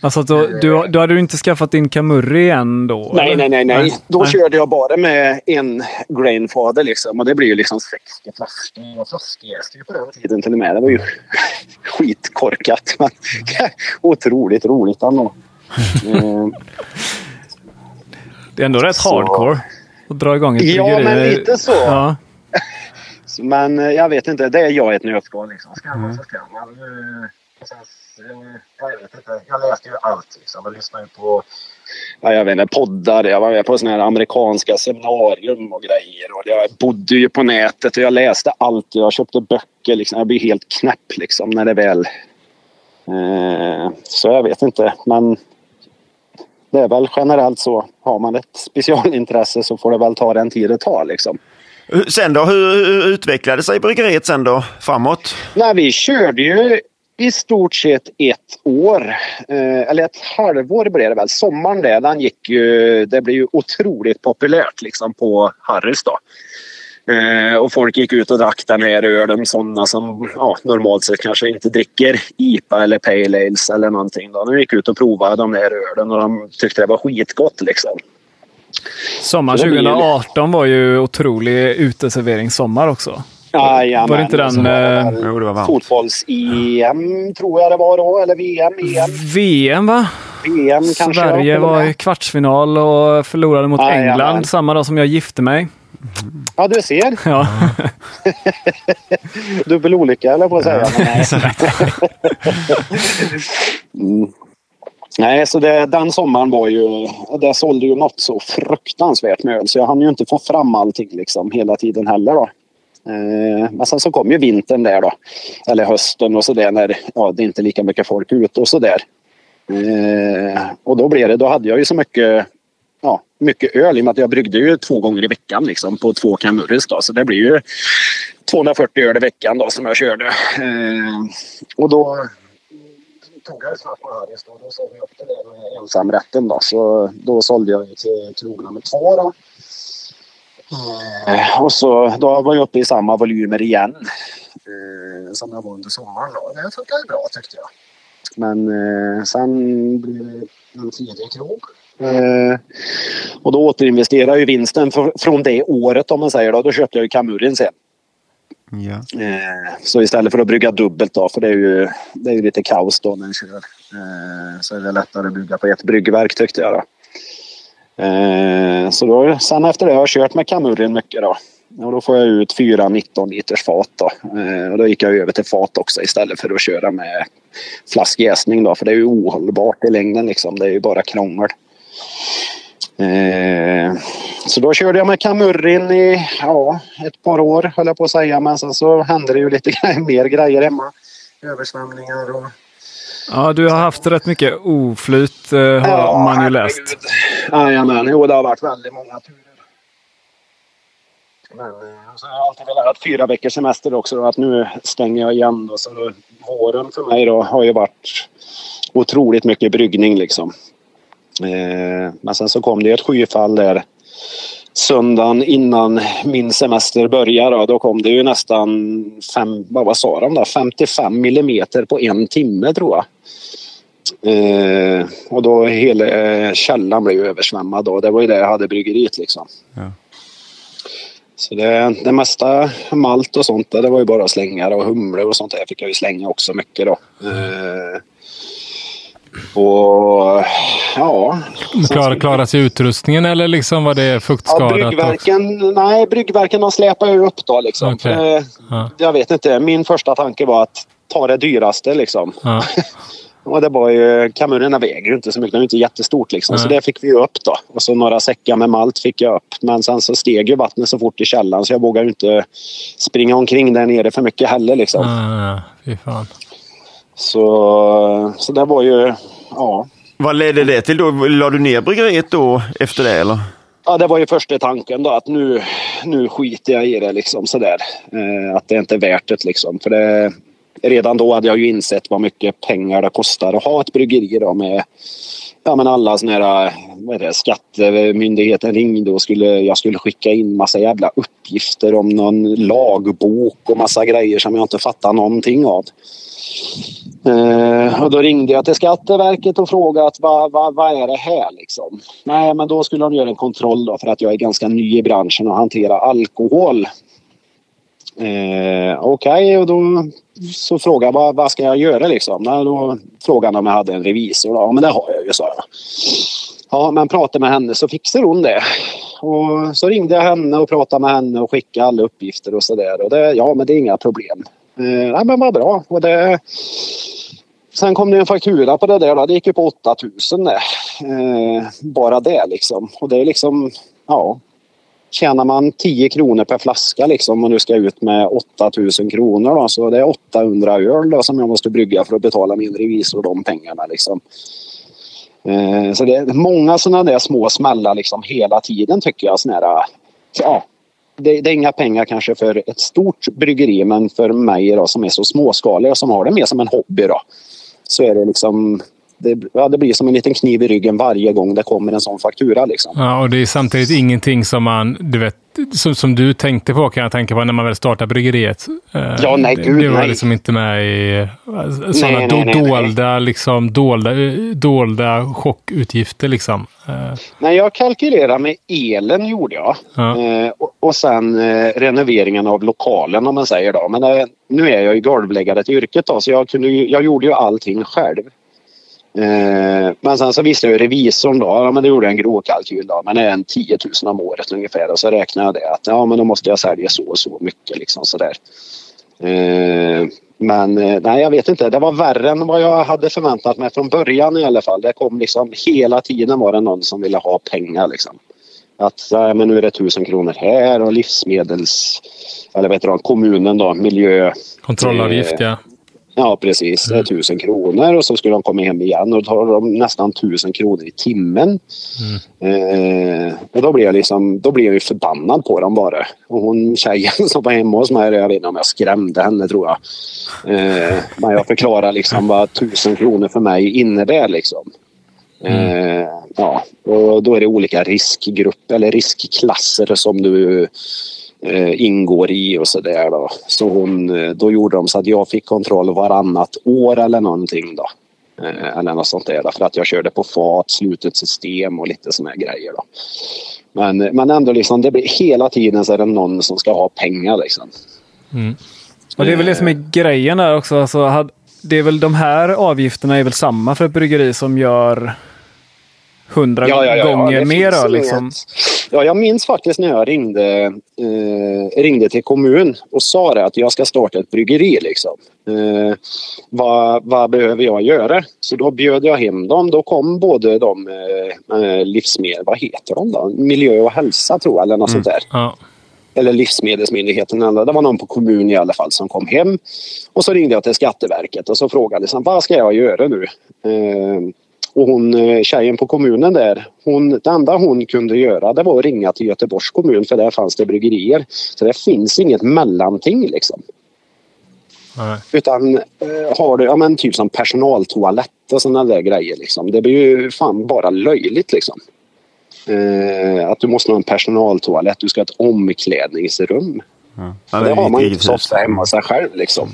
Alltså då, du, då hade du inte skaffat din Camurri än då? Nej, eller? nej, nej, nej. Då nej. körde jag bara med en grainfader liksom. Och det blir ju liksom 60 flaskor. Flaskjäste på den tiden till och med. Det var ju skitkorkat. Men otroligt roligt ändå. Mm. Det är ändå rätt så. hardcore att dra igång ett bryggeri. Ja, men lite så. Ja. men eh, jag vet inte. Det är jag ett nötskal liksom. Ska man mm. så ska man. Sen jag vet inte. Jag läste ju allt liksom. Jag lyssnade ju på ja, jag vet inte, poddar. Jag var med på såna här amerikanska seminarium och grejer. Och jag bodde ju på nätet och jag läste allt. Jag köpte böcker. Liksom. Jag blir helt knäpp liksom när det väl... Eh, så jag vet inte. Men det är väl generellt så. Har man ett specialintresse så får det väl ta den tid det tar liksom. Sen då? Hur utvecklade sig bryggeriet sen då framåt? Nej, vi körde ju i stort sett ett år. Eh, eller ett halvår blev det väl. Sommaren där, den gick ju, det blev ju otroligt populärt liksom på Harrys då. Eh, och folk gick ut och drack den här ölen, sådana som ja, normalt sett kanske inte dricker IPA eller Pale Ales eller någonting. Då. De gick ut och provade de här ölen och de tyckte det var skitgott liksom. Sommar 2018 var ju otrolig uteserveringssommar också. Jajamän. Var det inte den... Eh, Fotbolls-EM tror jag det var då, eller VM, EM. VM va? VM kanske. Sverige var i kvartsfinal och förlorade mot Jajamän. England samma dag som jag gifte mig. Ja, du ser. Ja. Dubbel olycka eller på att säga. Nej. mm. Nej, så det, den sommaren var ju... Det sålde ju något så fruktansvärt med öl så jag hann ju inte få fram allting liksom hela tiden heller. Då. Eh, men sen så kom ju vintern där då. Eller hösten och så där när ja, det är inte lika mycket folk ute och så där. Eh, och då blev det, då hade jag ju så mycket ja, mycket öl i och med att jag bryggde ju två gånger i veckan liksom, på två Camurris. Då. Så det blir ju 240 öl i veckan då, som jag körde. Eh, och då tog jag snabbt på Harrys och då såg vi upp det där med ensamrätten. Då. Så då sålde jag till krog nummer två. Då. Eh, och så då var jag uppe i samma volymer igen eh, som jag var under sommaren. Då. Det funkade bra tyckte jag. Men eh, sen blev det en tredje krog. Eh, och då återinvesterar ju vinsten för, från det året om man säger då. Då köpte jag ju Kamurin sen. Ja. Eh, så istället för att brygga dubbelt då, för det är ju, det är ju lite kaos då när man kör. Eh, så är det lättare att brygga på ett bryggverk tyckte jag då. Eh, så då, sen efter det har jag kört med Kamurin mycket då. Och då får jag ut fyra 19 liters fat då. Eh, och då gick jag över till fat också istället för att köra med flaskjäsning då. För det är ju ohållbart i längden liksom. Det är ju bara krångel. Eh, så då körde jag med Kamurin i ja, ett par år höll jag på att säga. Men sen så hände det ju lite mer grejer hemma. Översvämningar och... Ja, du har haft rätt mycket oflyt eh, har Ja, man ju läst. Jajamän, jo det har varit väldigt många turer. Men eh, så har jag alltid velat ha fyra veckors semester också. Då, att nu stänger jag igen. Då, så då, våren för mig då har ju varit otroligt mycket bryggning liksom. Eh, men sen så kom det ett skyfall där söndagen innan min semester började. Då, då kom det ju nästan fem, vad sa de då? 55 millimeter på en timme tror jag. Eh, och då hela eh, källan blev ju översvämmad. Då. Det var ju det jag hade bryggeriet liksom. Ja. Så det, det mesta malt och sånt det var ju bara att slänga det och humle och sånt där fick jag ju slänga också mycket då. Eh, och ja. Klar, klarar sig utrustningen eller liksom var det Ja, fuktskadat? också? bryggverken, nej, bryggverken de släpar ju upp då liksom. För, eh, Ja. Jag vet inte, min första tanke var att ta det dyraste liksom. Ja. Och det var ju, kamurerna väger ju inte så mycket, det är inte jättestort liksom. Så Nej. det fick vi upp då. Och så några säckar med malt fick jag upp. Men sen så steg ju vattnet så fort i källan så jag vågar ju inte springa omkring där nere för mycket heller liksom. Ah, fy fan. Så, så det var ju, ja. Vad ledde det till då? La du ner bryggeriet då efter det eller? Ja, det var ju första tanken då att nu, nu skiter jag i det liksom sådär. Eh, att det inte är värt det liksom. För det, redan då hade jag ju insett vad mycket pengar det kostar att ha ett bryggeri då med Ja men alla såna här, vad är det, skattemyndigheten ringde och skulle, jag skulle skicka in massa jävla uppgifter om någon lagbok och massa grejer som jag inte fattar någonting av. Eh, och då ringde jag till Skatteverket och frågade att vad, vad, vad är det här liksom? Nej, men då skulle de göra en kontroll då för att jag är ganska ny i branschen och hantera alkohol. Eh, Okej, och då så frågade jag vad, vad ska jag göra liksom? Nej, då frågade han om jag hade en revisor. Ja, men det har jag ju, sa jag. Ja, men prata med henne så fixar hon det. Och så ringde jag henne och pratade med henne och skickade alla uppgifter och sådär. Och det, ja, men det är inga problem. Eh, nej, men vad bra. Och det, sen kom det en faktura på det där. Då. Det gick ju på 8000. Eh, bara det liksom. Och det är liksom, ja. Tjänar man 10 kronor per flaska liksom och nu ska jag ut med 8000 kronor då, så det är 800 öl då, som jag måste brygga för att betala min revisor de pengarna liksom. Eh, så det är många sådana där små smällar liksom hela tiden tycker jag. Såna här, ja, det, det är inga pengar kanske för ett stort bryggeri men för mig då, som är så småskalig och som har det mer som en hobby då, så är det liksom det, ja, det blir som en liten kniv i ryggen varje gång det kommer en sån faktura. Liksom. Ja, och det är samtidigt ingenting som man, du vet, som, som du tänkte på kan jag tänka på när man väl startade bryggeriet. Eh, Ja, nej, gud, det var nej. liksom inte med i eh, sådana Nej, do, nej, dolda, liksom, dolda, dolda chockutgifter. Liksom. Eh, Nej, jag kalkylerade med elen gjorde jag. Ja. Eh, och, och sen eh, renoveringen av lokalen om man säger då. Men eh, nu är jag ju golvläggare till yrket då så jag, kunde, jag gjorde ju allting själv. Eh, men sen så visste jag ju revisorn då, ja, men det gjorde en gråkalkyl då, men det är en 10 000 om året ungefär och så räknade jag det att ja men då måste jag sälja så och så mycket liksom sådär. Eh, men eh, nej, jag vet inte. Det var värre än vad jag hade förväntat mig från början i alla fall. Det kom liksom hela tiden var det någon som ville ha pengar liksom. Att ja, men nu är det tusen kronor här och livsmedels... Eller vet du, kommunen då, miljö... Kontrollavgift ja. Ja precis, det är tusen kronor och så skulle de komma hem igen och då tar de nästan tusen kronor i timmen. Eh, och då blev jag liksom, då blev jag ju förbannad på dem bara. Och hon tjejen som var hemma hos mig, jag vet inte om jag skrämde henne tror jag. Eh, men jag förklarar liksom vad tusen kronor för mig innebär liksom. Eh, ja, och då är det olika riskgrupper eller riskklasser som du ingår i och sådär då. Så hon, eh, då gjorde de så att jag fick kontroll varannat år eller någonting då. Eh, eller något sånt där då, för att jag körde på fat, slutet system och lite såna här grejer då. Men, men ändå liksom, det blir hela tiden så är det någon som ska ha pengar liksom. Och det är väl det som är grejen där också. Alltså, det är väl de här avgifterna är väl samma för ett bryggeri som gör hundra gånger det mer finns öl. inget- Liksom. Ja, jag minns faktiskt när jag ringde, eh, ringde till kommun och sa det att jag ska starta ett bryggeri. Liksom. Eh, vad, vad behöver jag göra? Så då bjöd jag hem dem. Då kom både de eh, eh, livsmedel, vad heter de då? Miljö och hälsa tror jag, eller något sånt där ja. eller Livsmedelsmyndigheten. eller Det var någon på kommun i alla fall som kom hem. Och så ringde jag till Skatteverket och så frågade liksom, vad ska jag göra nu? Eh, och hon, eh, tjejen på kommunen där, hon, det enda hon kunde göra det var att ringa till Göteborgs kommun för där fanns det bryggerier. Så det finns inget mellanting liksom. Nej. Utan eh, har du ja, men typ som personaltoalett och sådana där grejer. Liksom. Det blir ju fan bara löjligt liksom. Eh, att du måste ha en personaltoalett, du ska ha ett omklädningsrum. Ja, det har ett man inte så ofta hemma sig själv liksom.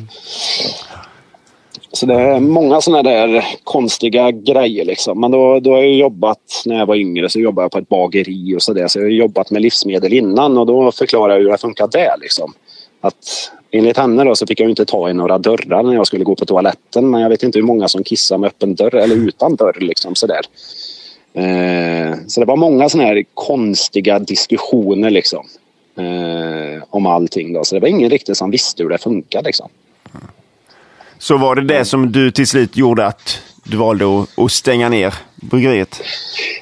Så det är många sådana där konstiga grejer liksom. Men då, då har jag jobbat, när jag var yngre så jobbade jag på ett bageri och sådär. Så jag har jobbat med livsmedel innan och då förklarar jag hur det funkar där liksom. Att enligt henne då så fick jag inte ta i några dörrar när jag skulle gå på toaletten. Men jag vet inte hur många som kissar med öppen dörr eller utan dörr liksom sådär. Eh, så det var många sådana här konstiga diskussioner liksom. Eh, om allting då. Så det var ingen riktigt som visste hur det funkade. liksom. Mm. Så var det det som du till slut gjorde att du valde att, stänga ner bryggeriet?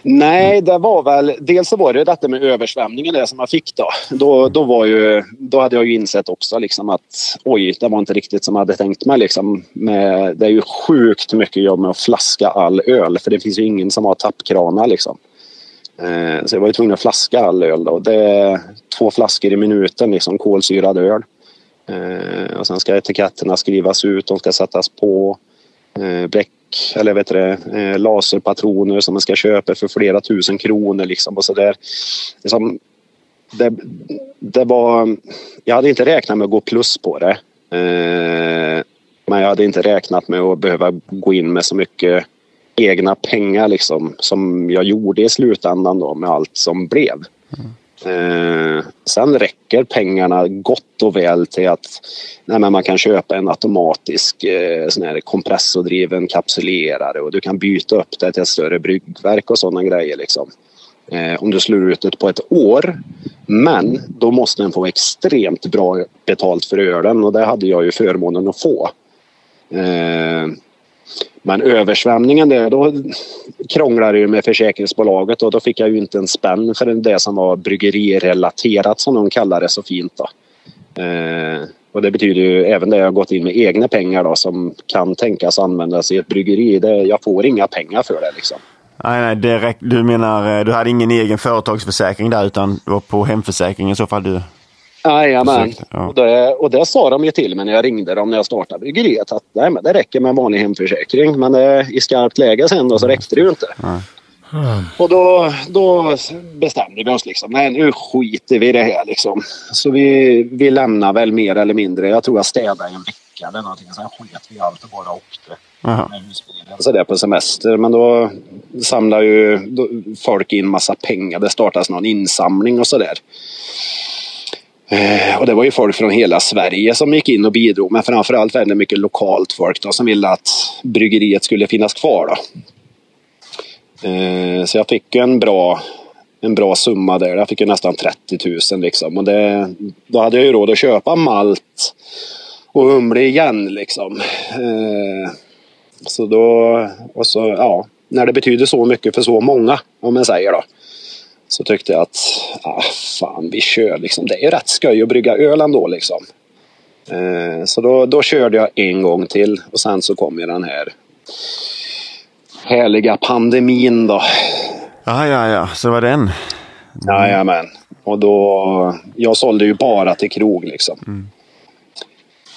Nej, det var väl... Dels så var det detta med översvämningen det som jag fick då. Då, då, var ju, då hade jag ju insett också liksom att oj, det var inte riktigt som jag hade tänkt mig. Liksom. Med, det är ju sjukt mycket jobb med att flaska all öl för det finns ju ingen som har tappkranar liksom. Eh, så jag var ju tvungen att flaska all öl då. Det är två flaskor i minuten, liksom kolsyrad öl. Eh, och sen ska etiketterna skrivas ut, de ska sättas på. Eh, Bläck, eller vet du det, eh, laserpatroner som man ska köpa för flera tusen kronor liksom och sådär. Liksom, det, det var... Jag hade inte räknat med att gå plus på det. Men jag hade inte räknat med att behöva gå in med så mycket egna pengar liksom, som jag gjorde i slutändan då med allt som blev. Mm. Eh, sen räcker pengarna gott och väl till att nej, men man kan köpa en automatisk eh, sån här kompressordriven kapsylerare och du kan byta upp det till ett större bryggverk och sådana grejer. Liksom. Eh, om du slår ut det på ett år. Men då måste den få extremt bra betalt för ölen och det hade jag ju förmånen att få. Eh, men översvämningen där, då krånglade det ju med försäkringsbolaget och då fick jag ju inte en spänn för det som var bryggerirelaterat som de kallar det så fint. Då. Eh, och det betyder ju även det jag har gått in med egna pengar då som kan tänkas användas i ett bryggeri. Det, jag får inga pengar för det liksom. Nej, nej, det räck, du menar eh, du hade ingen egen företagsförsäkring där utan det var på hemförsäkringen i så fall du... Jajamän. Ja. Och, det, och det sa de ju till mig när jag ringde dem när jag startade bryggeriet. Att nej, men det räcker med en vanlig hemförsäkring. Men eh, i skarpt läge sen då så räckte det ju inte. Och då, då bestämde vi oss liksom. Nej nu skiter vi i det här liksom. Så vi, vi lämnar väl mer eller mindre. Jag tror jag städade en vecka eller någonting. Sen sket vi allt och bara åkte. Husbilen så där på semester. Men då samlar ju då, folk in massa pengar. Det startas någon insamling och sådär. Eh, och det var ju folk från hela Sverige som gick in och bidrog. Men framförallt väldigt mycket lokalt folk då, som ville att bryggeriet skulle finnas kvar. Då. Eh, så jag fick ju en bra, en bra summa där. Jag fick ju nästan 30 000 liksom. Och det, då hade jag ju råd att köpa malt och humle igen liksom. Eh, så då, och så, ja, när det betyder så mycket för så många, om man säger då. Så tyckte jag att, ah, fan vi kör liksom. Det är ju rätt skoj att brygga öl ändå liksom. Eh, så då, då körde jag en gång till och sen så kom ju den här härliga pandemin då. Ja, ja, ja, så var den. Jajamän. Och då, jag sålde ju bara till krog liksom. Mm.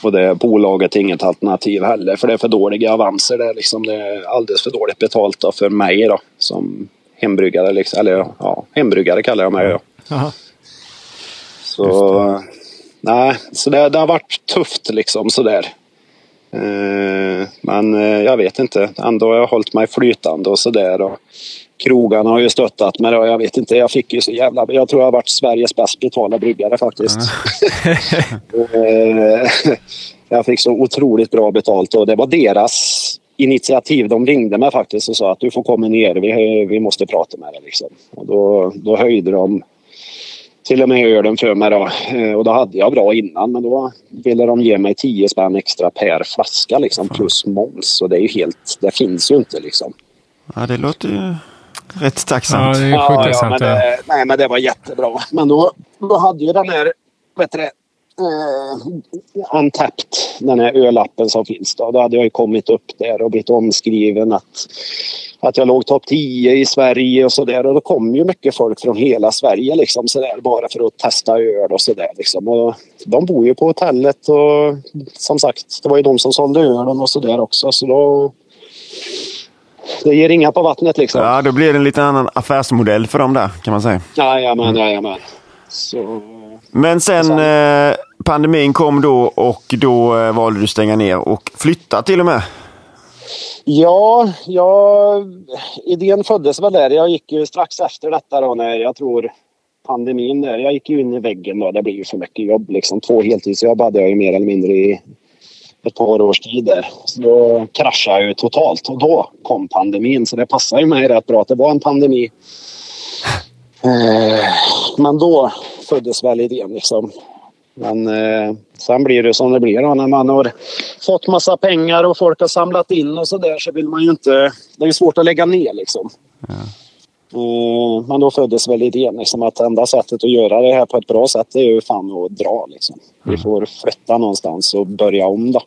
Och det bolaget är inget alternativ heller för det är för dåliga avanser. Det är, liksom, det är alldeles för dåligt betalt då, för mig då som hembryggare. Liksom, eller ja, hembryggare kallar jag mig. Då. Jaha. Så, nej, så det, det har varit tufft liksom sådär. Eh, men eh, jag vet inte. Ändå har jag hållit mig flytande och sådär. Och krogarna har ju stöttat mig. Jag vet inte, jag fick ju så jävla... Jag tror jag har varit Sveriges bäst betalda bryggare faktiskt. Eh, jag fick så otroligt bra betalt och det var deras initiativ. De ringde mig faktiskt och sa att du får komma ner, vi, vi måste prata med dig. Liksom. Och då, då höjde de till och med ölen för mig. Då. Eh, Och då hade jag bra innan men då ville de ge mig 10 spänn extra per flaska liksom, plus moms. Och det är ju helt, det finns ju inte liksom. Ja, det låter ju rätt Ja, tacksamt. det är Ja, sjukt ja, men det. nej, men det var jättebra. Men då, då hade ju den här, vet du eh, Untapped, den här ölappen som finns då. Då hade jag ju kommit upp där och blivit omskriven att, att jag låg topp 10 i Sverige och sådär. Och då kom ju mycket folk från hela Sverige liksom sådär bara för att testa öl och sådär liksom. Och de bor ju på hotellet och som sagt, det var ju de som sålde ölen och sådär också. Så då... Det ger ringa på vattnet liksom. Ja, då blir det en lite annan affärsmodell för dem där kan man säga. Jajamän, jajamän. Så, Men sen eh, pandemin kom då och då eh, valde du stänga ner och flytta till och med. ja, jag, idén föddes väl där. Jag gick ju strax efter detta då när jag tror pandemin där. Jag gick ju in i väggen då. Det blir ju för mycket jobb liksom. Två heltidsjobb hade jag ju mer eller mindre i ett par års tid där. Så då kraschade jag ju totalt och då kom pandemin. Så det passade ju mig rätt bra att det var en pandemi. Eh, men då föddes väl idén liksom. Men eh, sen blir det som det blir då, när man har fått massa pengar och folk har samlat in och så där så vill man ju inte... Det är svårt att lägga ner liksom. Eh, men då föddes väl idén liksom att enda sättet att göra det här på ett bra sätt är ju fan att dra liksom. Vi får flytta någonstans och börja om då.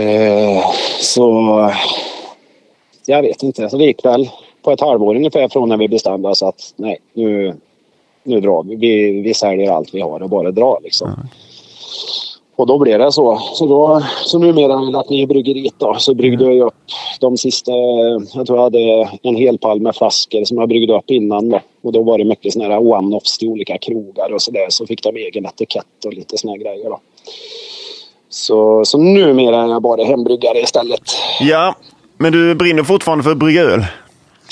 Eh, så jag vet inte. Så det gick väl på ett halvår ungefär från när vi bestämde oss att nej, nu, nu drar vi. vi. Vi säljer allt vi har och bara drar liksom. Och då blev det så. Så, då, så numera har jag lagt ner bryggeriet då. Så bryggde jag upp de sista, jag tror jag hade en hel pall med flaskor som jag bryggde upp innan då. Och då var det mycket såna här one-offs till olika krogar och sådär. Så fick de egen etikett och lite såna här grejer då. Så, så numera är jag bara hembryggare istället. Ja, men du brinner fortfarande för att brygga öl.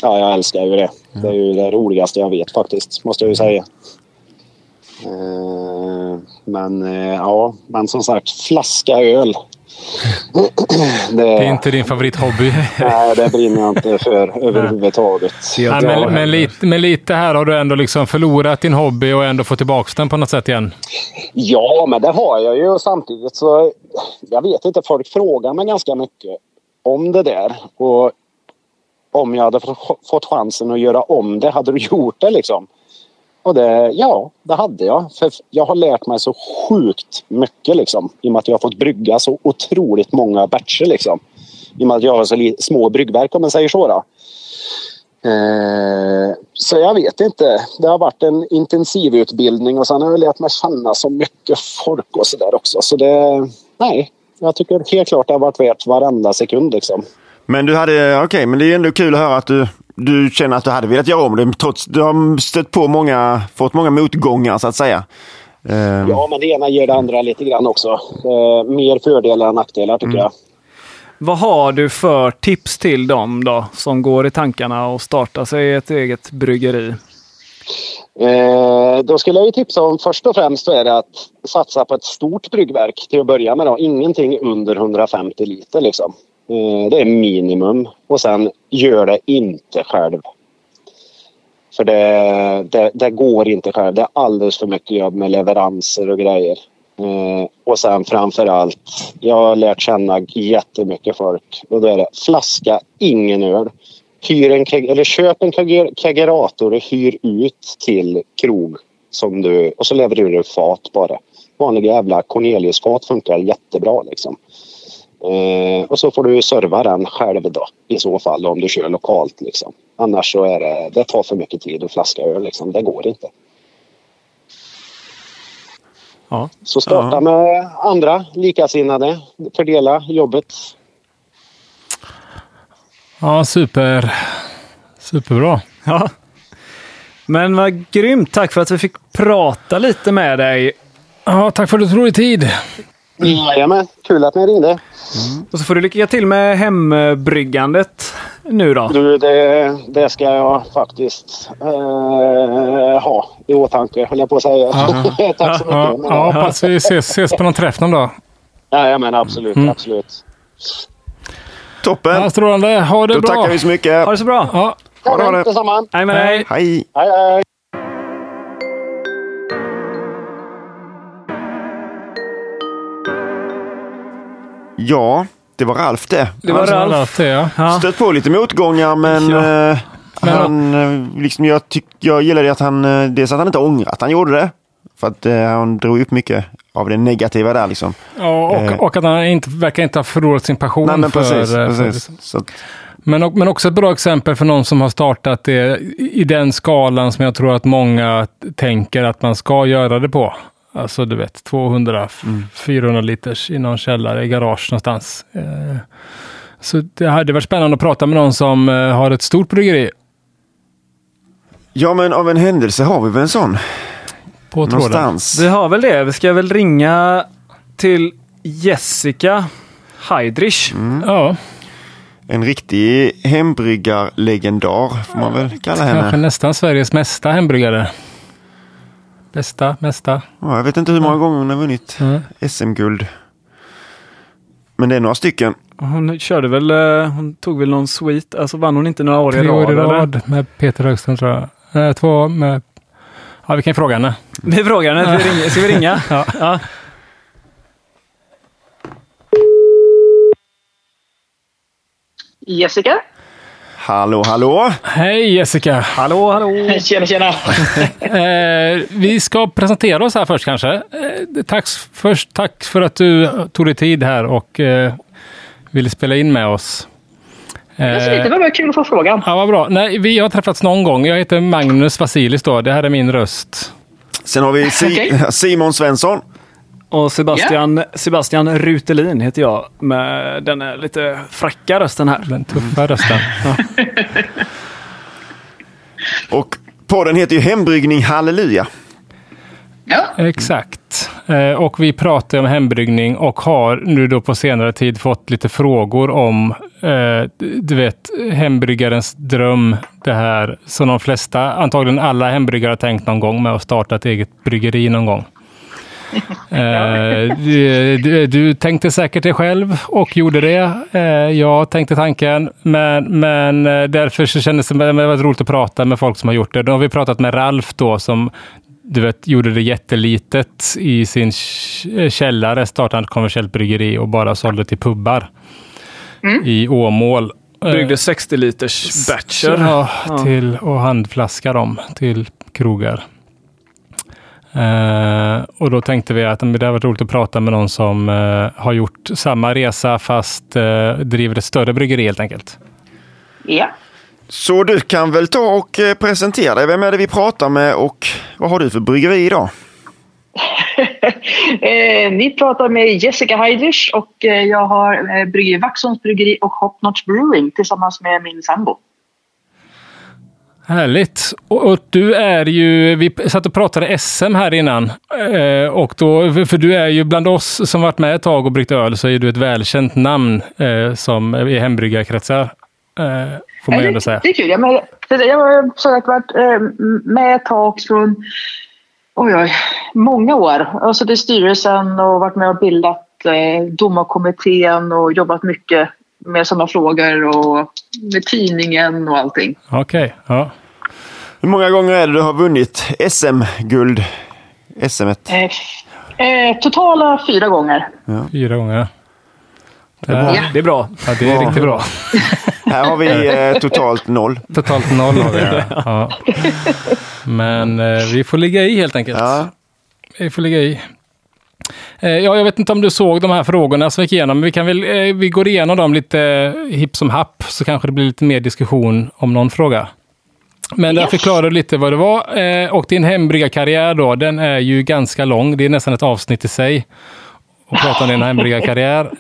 Ja, jag älskar ju det. Det är ju det roligaste jag vet faktiskt, måste jag ju säga. Eh, Men eh, ja, men som sagt, flaska öl. Det är inte din favorithobby. Nej, det brinner jag inte för överhuvudtaget. Ja, men, men, lite, men lite här har du ändå liksom förlorat din hobby och ändå fått tillbaka den på något sätt igen. Ja, men det har jag ju. Samtidigt så... Jag vet inte, folk frågar mig ganska mycket om det där. Och om jag hade fått chansen att göra om det, hade du gjort det liksom? Och det, ja, det hade jag. För jag har lärt mig så sjukt mycket liksom. I och med att jag har fått brygga så otroligt många batcher liksom. I och med att jag har så små bryggverk om man säger så. Då. Eh, så jag vet inte. Det har varit en intensiv utbildning och sen har jag lärt mig känna så mycket folk och sådär också. Så det, nej, jag tycker helt klart det har varit värt varenda sekund liksom. Men du hade, okej, men det är ändå kul att höra att du, du känner att du hade velat göra om det trots du har stött på många, fått många motgångar så att säga. Eh, Ja, men det ena ger det andra lite grann också. Eh, mer fördelar än nackdelar tycker jag. Vad har du för tips till dem då som går i tankarna och startar sig ett eget bryggeri? Eh, då skulle jag ju tipsa om först och främst så är det att satsa på ett stort bryggverk till att börja med. Då. Ingenting under 150 liter liksom. Eh, det är minimum. Och sen gör det inte själv. För det, det, det, går inte själv. Det är alldeles för mycket jobb med leveranser och grejer. Eh, och sen framför allt, jag har lärt känna jättemycket folk. Och då är det flaska, ingen öl. Hyr en, eller köp en kagerator och hyr ut till krog. Som du, och så levererar du fat bara. Vanliga jävla Corneliusfat funkar jättebra liksom. Eh, och så får du serva den själv då i så fall om du kör lokalt. Liksom. Annars så är det, det tar för mycket tid att flaska öl. Liksom. Det går inte. Ja. Så starta ja. med andra likasinnade. Fördela jobbet. Ja, super. Superbra. Ja. Men vad grymt. Tack för att vi fick prata lite med dig. Ja, tack för att du tog dig tid. Jajamän, kul att ni ringde. Mm. Och så får du lycka till med hembryggandet nu då. Du, det, det ska jag faktiskt eh, ha i åtanke, höll jag på att säga. Tack så mycket. Ja, ja, hoppas vi ses, ses på någon träff någon dag. Jajamän, absolut. Mm. absolut. Toppen! Ja, strålande. Ha det Då bra. tackar vi så mycket. Ha det så bra. Ja. Ha det, ha det. Detsamma. Hej med dig. Hej. Hej, hej. Ja, det var Ralf det. Det var Ja, Ralf. det, ja. Stött på lite motgångar men, Ja. eh, Men- han, eh, liksom, jag, tyck, jag gillade att han, eh, dels att han inte ångrar att han gjorde det. För att eh, han drog upp mycket av det negativa där liksom. Ja, och, Eh. och att han inte, verkar inte ha förlorat sin passion. Nej men för, precis. för- precis. Så att, Men, men också ett bra exempel för någon som har startat det i den skalan som jag tror att många tänker att man ska göra det på. Alltså du vet 200-400 liters i någon källare i garage någonstans. Eh, Så det hade varit spännande att prata med någon som eh, har ett stort bryggeri ja men av en händelse har vi väl en sån. på tråden. Någonstans. Vi har väl det. Vi ska väl ringa till Jessica Heidrich. Ja, En riktig hembryggarlegendar får man väl kalla kanske henne. nästan Sveriges mesta hembryggare. Bästa, mesta. Ja, jag vet inte hur många gånger hon har vunnit Mm. SM-guld. Men det är några stycken. Hon körde väl, eh, hon tog väl någon sweet, alltså vann hon inte några år i Tre rad? år i rad med Peter Högström tror jag. Eh, Två med... Ja, vi kan fråga henne. Vi frågar henne, ska vi ringa? Ska vi ringa? Ja. ja. Jessica? Hallå, hallå! Hej Jessica! Hallå, hallå! Tjena, tjena! Eh, vi ska presentera oss här först kanske. Eh, tack, först, tack för att du tog dig tid här och eh, ville spela in med oss. Eh, Det var kul att få frågan. ja, vad bra. Nej, vi har träffats någon gång. Jag heter Magnus Vasilis då. Det här är min röst. Sen har vi si Okej. Simon Svensson. Och Sebastian, Sebastian Rutelin heter jag med den lite fracka rösten här. Den tuffa rösten. Och podden heter ju Hembryggning Halleluja. Ja. Exakt. Eh, och vi pratar om hembryggning och har nu då på senare tid fått lite frågor om, eh, du vet, hembryggarens dröm. Det här som de flesta, antagligen alla hembryggare har tänkt någon gång med att starta ett eget bryggeri någon gång. Eh, du, du, tänkte säkert det själv och gjorde det. Eh, jag tänkte tanken, men, men eh, därför så kändes det väldigt roligt att prata med folk som har gjort det. Då har vi pratat med Ralf då som du vet, gjorde det jättelitet i sin källare, startade ett kommersiellt bryggeri och bara sålde till pubbar i Åmål. Bryggde 60 liters batcher. Ja. till, och handflaska dem till krogar. Eh, och då tänkte vi att det hade varit roligt att prata med någon som eh, har gjort samma resa fast eh, driver ett större bryggeri helt enkelt. ja. Så du kan väl ta och presentera dig. Vem är det vi pratar med och vad har du för bryggeri idag? Eh, ni pratar med Jessica Heidrich och jag har eh, bryggeri Vaxholms bryggeri och Hop Notch Brewing tillsammans med min sambo. Härligt! Och, och du är ju, vi satt och pratade SM här innan. Eh, och då, för du är ju bland oss som varit med ett tag och bryggt öl så är du ett välkänt namn eh, som i hembryggarkretsar. Eh, får man ju ändå säga. Det är kul. Jag, det- jag har som sagt varit eh, med ett tag från oj, oj, många år. Jag har suttit i styrelsen och varit med och bildat eh, domarkommittén och jobbat mycket med sådana frågor och med tidningen och allting. Okej, ja. Hur många gånger är det du har vunnit SM-guld? SM? Eh, eh, totala fyra gånger. Fyra gånger. Det Ja, är, det är bra. ja, det är riktigt bra. Här har vi eh, totalt noll. Totalt noll har vi. Ja. Ja. Men eh, vi får ligga i helt enkelt. Ja. Vi får ligga i. Eh, ja, jag vet inte om du såg de här frågorna som vi gick igenom, men vi kan väl, eh, vi går igenom dem lite eh, hipp som happ, så kanske det blir lite mer diskussion om någon fråga. Men där Yes. förklarar du lite vad det var. Och din hembryggarkarriär då, den är ju ganska lång. Det är nästan ett avsnitt i sig. Att prata om din hembryggarkarriär.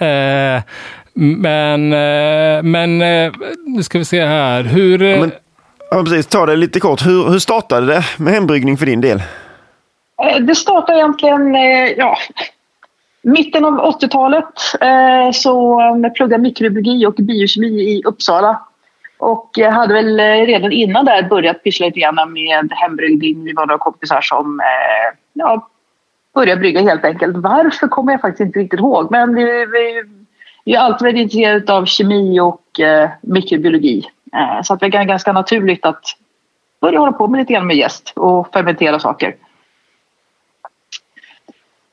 Men, men nu ska vi se här. Hur... eh, Men, ja, precis. Ta det lite kort. Hur, hur startade det med hembryggning för din del? Det startade egentligen ja, mitten av 80-talet. Eh, så jag pluggade mikrobiologi och biokemi i Uppsala. Och jag hade väl eh, redan innan där börjat pyssla lite grann med hembryggning. Vi var några kompisar som eh, ja, började brygga helt enkelt. Varför kommer jag faktiskt inte riktigt ihåg. Men vi, vi, vi är alltid väldigt intresserade av kemi och eh, mikrobiologi. Eh, så att det är ganska naturligt att börja hålla på med lite grann med jäst och fermentera saker.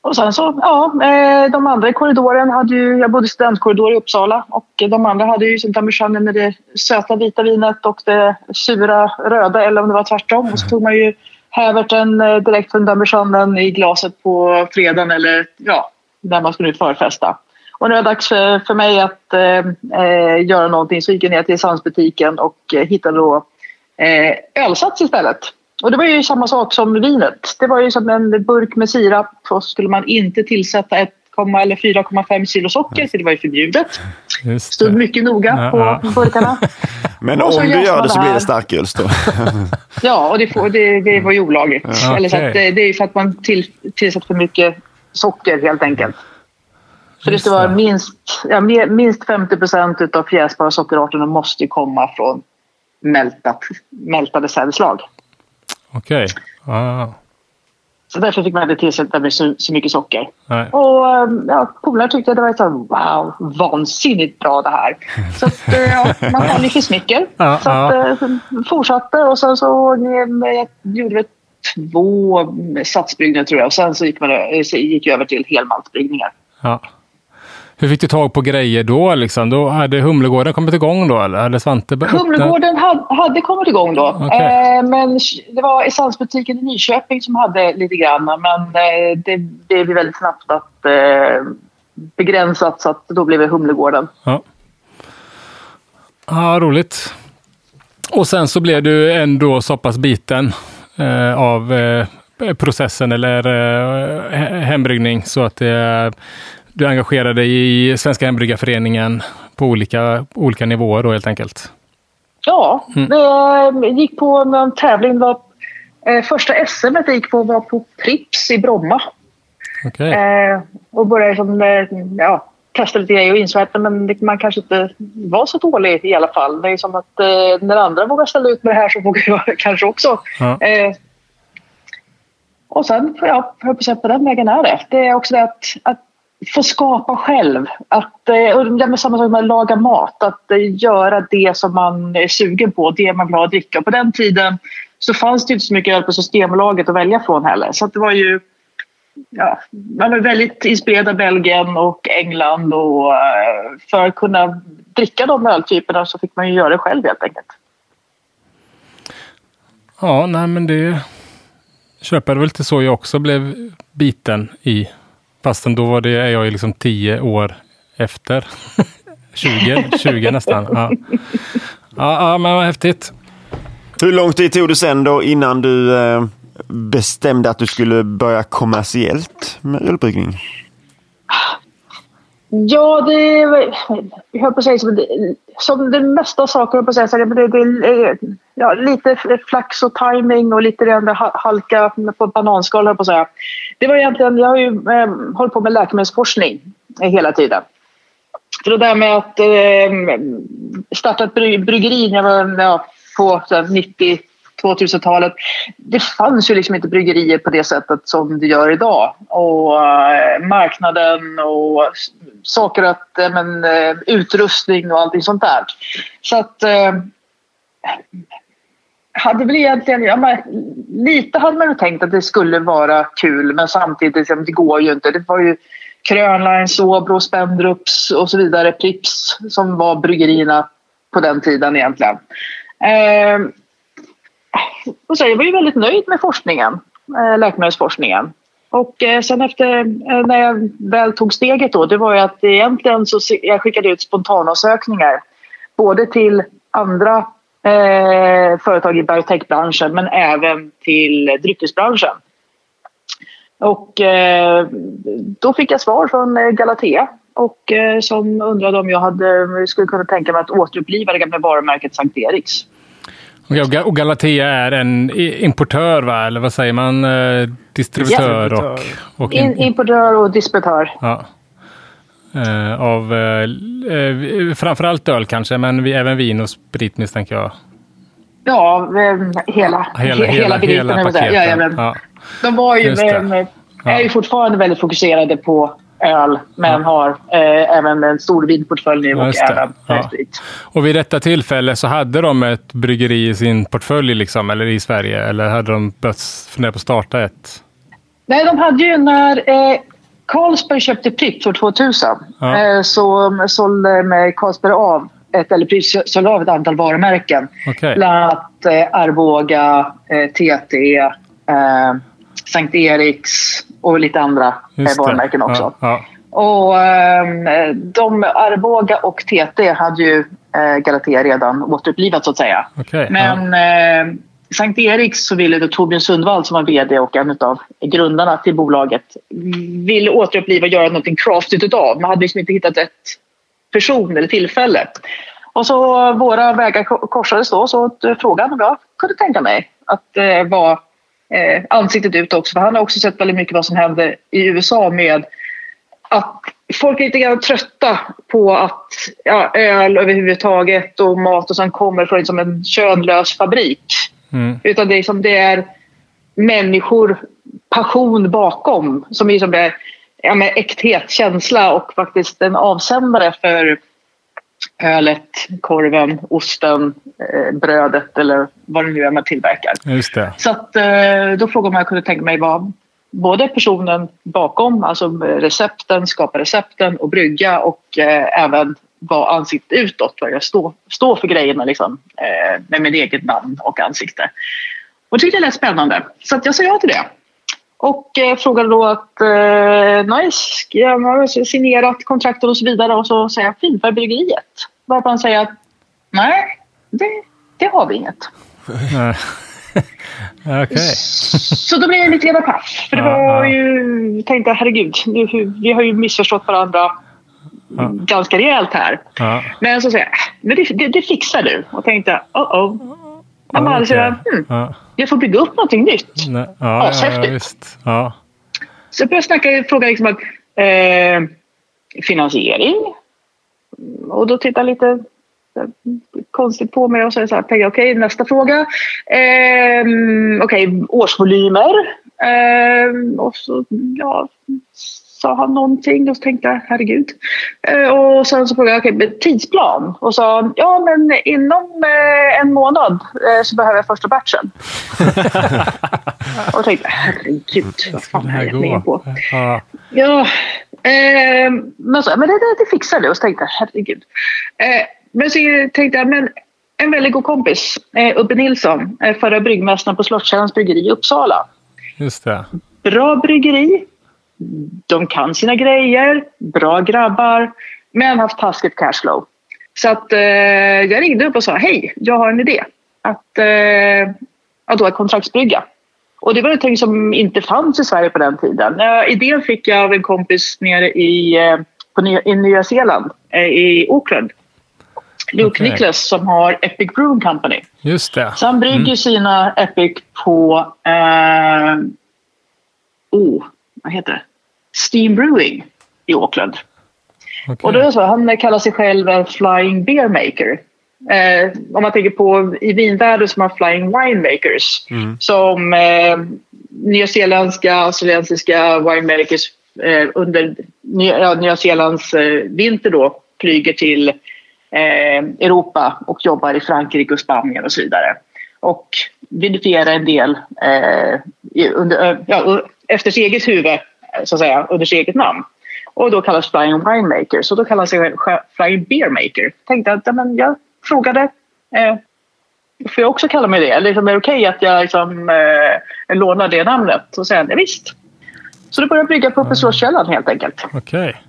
Och sen så, ja, eh, de andra i korridoren hade ju, jag bodde i studentkorridor i Uppsala och de andra hade ju sin damejeanne med det söta vita vinet och det sura röda eller om det var tvärtom. Och så tog man ju häverten eh, direkt från damejeannen i glaset på fredagen eller ja, när man skulle ut förfesta. Och när det var dags för, för mig att eh, eh, göra någonting så gick jag ner till Sandsbutiken och hittade då eh, ölsats istället. Och det var ju samma sak som vinet. Det var ju som en burk med sirap och skulle man inte tillsätta 1, eller 4,5 kilo socker, för det var ju förbjudet. Just Stod det. mycket noga Ja, på ja. burkarna. Men Och så om du gör det så blir det starköls då. Ja, och det, får, det, det var ju olagligt. Ja, Eller så att okej. det, det är ju för att man till, tillsätter för mycket socker helt enkelt. Så det ska vara minst, ja, minst 50 procent av fjäsbara sockerarterna måste ju komma från mältat, mältade cellslag. Okej. Ah, Så därför fick man inte tillsätta med så, så mycket socker. nej. Och eh, ja, polare tyckte att det var så här, wow, vansinnigt bra det här. Så att, eh, ja, man kan ju för smicker. Ja, så att, eh, fortsatte och sen så eh, gjorde vi två satsbryggningar tror jag. Och sen så gick, man, så gick jag över till helmaltsbryggningar. Ja. Hur fick du tag på grejer då? Liksom? Då hade Humlegården kommit igång då? Eller hade Svante öppnat? Humlegården hade, hade kommit igång då. Okej. Eh, men det var Essensbutiken i Nyköping som hade lite grann. Men eh, det blev väldigt snabbt att, eh, begränsat så att då blev det Humlegården. Ja. Ja, roligt. Och sen så blev du ändå så pass biten eh, av eh, processen eller eh, he- hembryggning så att eh, du engagerade dig i Svenska Hembryggarföreningen på olika, olika nivåer då helt enkelt. Ja, det gick på en tävling. Var, eh, första SM jag gick på var på Prips i Bromma. Okej. Eh, och började som, eh, ja, testa lite grejer och insåg att men, man kanske inte var så dålig i alla fall. Det är som att eh, när andra vågar ställa ut med det här så vågar jag kanske också. Ja. Eh, och sen, ja, på den vägen är det. Det är också det att, att få skapa själv. Att, eh, och det är samma sak med att laga mat. Att eh, göra det som man är sugen på, det man vill ha att dricka. Och på den tiden så fanns det inte så mycket öl på Systembolaget att välja från heller. Så att det var ju ja, man var väldigt inspirerad av Belgien och England och eh, för att kunna dricka de öltyperna så fick man ju göra det själv helt enkelt. Ja, nej men det köper väl lite så jag också blev biten i. Fastän då var det, är jag ju liksom tio år efter. 20, 20 nästan. Ja. Ja, ja, men vad häftigt. Hur lång tid tog det sen då innan du eh, bestämde att du skulle börja kommersiellt med ölbryggning? Ja, det jag höll på att säga som, det- som det mesta saker, på att säga, så det, det, det, ja, lite flax och timing och lite det halka på bananskal, höll jag på att säga. Det var egentligen, jag har ju eh, hållit på med läkemedelsforskning eh, hela tiden. För det där med att eh, starta ett bryggeri när jag var ja, på 90, 2000-talet. Det fanns ju liksom inte bryggerier på det sättet som det gör idag. Och eh, marknaden och saker att, eh, men, eh, utrustning och allting sånt där. Så att eh, hade väl egentligen, ja, man, lite hade man tänkt att det skulle vara kul men samtidigt, liksom, det går ju inte. Det var ju Krönline, Sobro, Spendrups och så vidare, Pripps som var bryggerierna på den tiden egentligen. Eh, Äh, så jag var ju väldigt nöjd med forskningen, eh, läkemedelsforskningen. Och eh, sen efter, eh, när jag väl tog steget då, det var ju att egentligen så jag skickade ut spontanansökningar både till andra eh, företag i biotechbranschen men även till dryckesbranschen. Och eh, då fick jag svar från eh, Galatea och eh, som undrade om jag hade, skulle kunna tänka mig att återuppliva det gamla varumärket Sankt Eriks. Och Galatea är en importör, va? eller vad säger man? Eh, distributör ja. och... och in, importör och distributör. Ja. Uh, av uh, framförallt öl kanske, men vi, även vin och sprit misstänker jag. Ja, hela, hela, hela, hela, hela paketet. Ja, De var ju, är ju fortfarande väldigt fokuserade på öl men ja. har eh, även en stor vinportfölj nu och även ja. sprit. Och vid detta tillfälle så hade de ett bryggeri i sin portfölj liksom, eller i Sverige eller hade de börjat fundera på att starta ett? Nej, de hade ju när eh, Carlsberg köpte Pripps år 2000 ja. eh, så sålde med Carlsberg av ett, eller Pripps sålde av ett antal varumärken. Okay. Bland annat eh, Arboga, eh, TT, eh, Sankt Eriks och lite andra Just varumärken det. också. Ja, ja. Och eh, de, Arboga och TT hade ju eh, Galatea redan återupplivat så att säga. Okay, Men ja. eh, Sankt Eriks så ville Torbjörn Sundvall som var VD och en av grundarna till bolaget ville återuppliva och göra någonting craftigt utav. Man hade liksom inte hittat rätt person eller tillfälle. Och så våra vägar korsades då så frågan om jag kunde tänka mig att eh, vara eh, ansiktet ut också. För han har också sett väldigt mycket vad som händer i USA med att folk är lite grann trötta på att ja, öl överhuvudtaget och mat och sånt kommer från liksom en könlös fabrik. Mm. Utan det är, som det är människor, passion bakom som är som är ja, äkthet, känsla och faktiskt en avsändare för ölet, korven, osten, eh, brödet eller vad det nu är man tillverkar. Just det. Så att, eh, då frågade man om jag kunde tänka mig vara både personen bakom, alltså recepten, skapa recepten och brygga och eh, även vara ansiktet utåt, vad jag står stå för grejerna liksom, eh, med mitt eget namn och ansikte. Och tyckte det lät spännande, så att jag sa ja till det. Och eh, frågade då att eh, nice, jag har signerat kontraktet och så vidare och så säger jag fint, vad är bryggeriet? Varpå han säger att nej, det, det har vi inget. okay. Så då blev jag lite grann paff. För det var ju, tänkte herregud, vi har ju missförstått varandra ja. ganska rejält här. Ja. Men så säger jag, men det, det, det fixar du. Och tänkte, oh oh. Ja, okay. alltså, hmm, ja. Jag får bygga upp någonting nytt. Nej. Ja, ja, visst. Ja. Så jag började snacka, fråga liksom att, eh, finansiering. Och då tittar jag lite konstigt på mig och så, så här, okej, okay, nästa fråga. Eh, okej, okay, årsvolymer. Eh, och så, ja, sa han någonting och så tänkte jag herregud. Eh, och sen så frågade jag okay, tidsplan och sa ja men inom eh, en månad eh, så behöver jag första batchen. och tänkte herregud vad fan har jag gett på? Ja, ja men, så, men det, det, det fixar du och så tänkte jag herregud. men så tänkte jag men en väldigt god kompis, Ubbe Nilsson, förra bryggmästaren på Slottskärrans bryggeri i Uppsala. Just det. Bra bryggeri, de kan sina grejer, bra grabbar, men haft taskigt cashflow. Så att, eh, jag ringde upp och sa hej, jag har en idé. Att, eh, att då kontraktsbrygga. Och det var någonting som inte fanns i Sverige på den tiden. Eh, idén fick jag av en kompis nere i, eh, på Nya, i Nya Zeeland, eh, i Auckland. Luke okay. Nicholas som har Epic Brewing Company. Just det. Så han brygger mm. sina Epic på eh, oh, vad heter det? Steam Brewing i Auckland. Okay. Och då är det så, han kallar sig själv en Flying Beer Maker. Eh, om man tänker på i vinvärlden som har Flying Winemakers Mm. som eh, nyzeeländska, australiensiska winemakers eh, under ja, Nya Zeelands eh, vinter då flyger till eh, Europa och jobbar i Frankrike och Spanien och så vidare. Och vinifierar en del eh, under, ja, efter sitt eget huvud, eh, så att säga, under sitt eget namn. Och då kallas Flying Winemaker, så då kallas sig Flying Beermaker. Tänkte att men jag frågade, eh, får jag också kalla mig det? Eller liksom, är det okej att jag liksom, eh, lånar det namnet? Och sen, ja, visst. Så då började jag brygga på i Slottskällaren helt enkelt. Okej.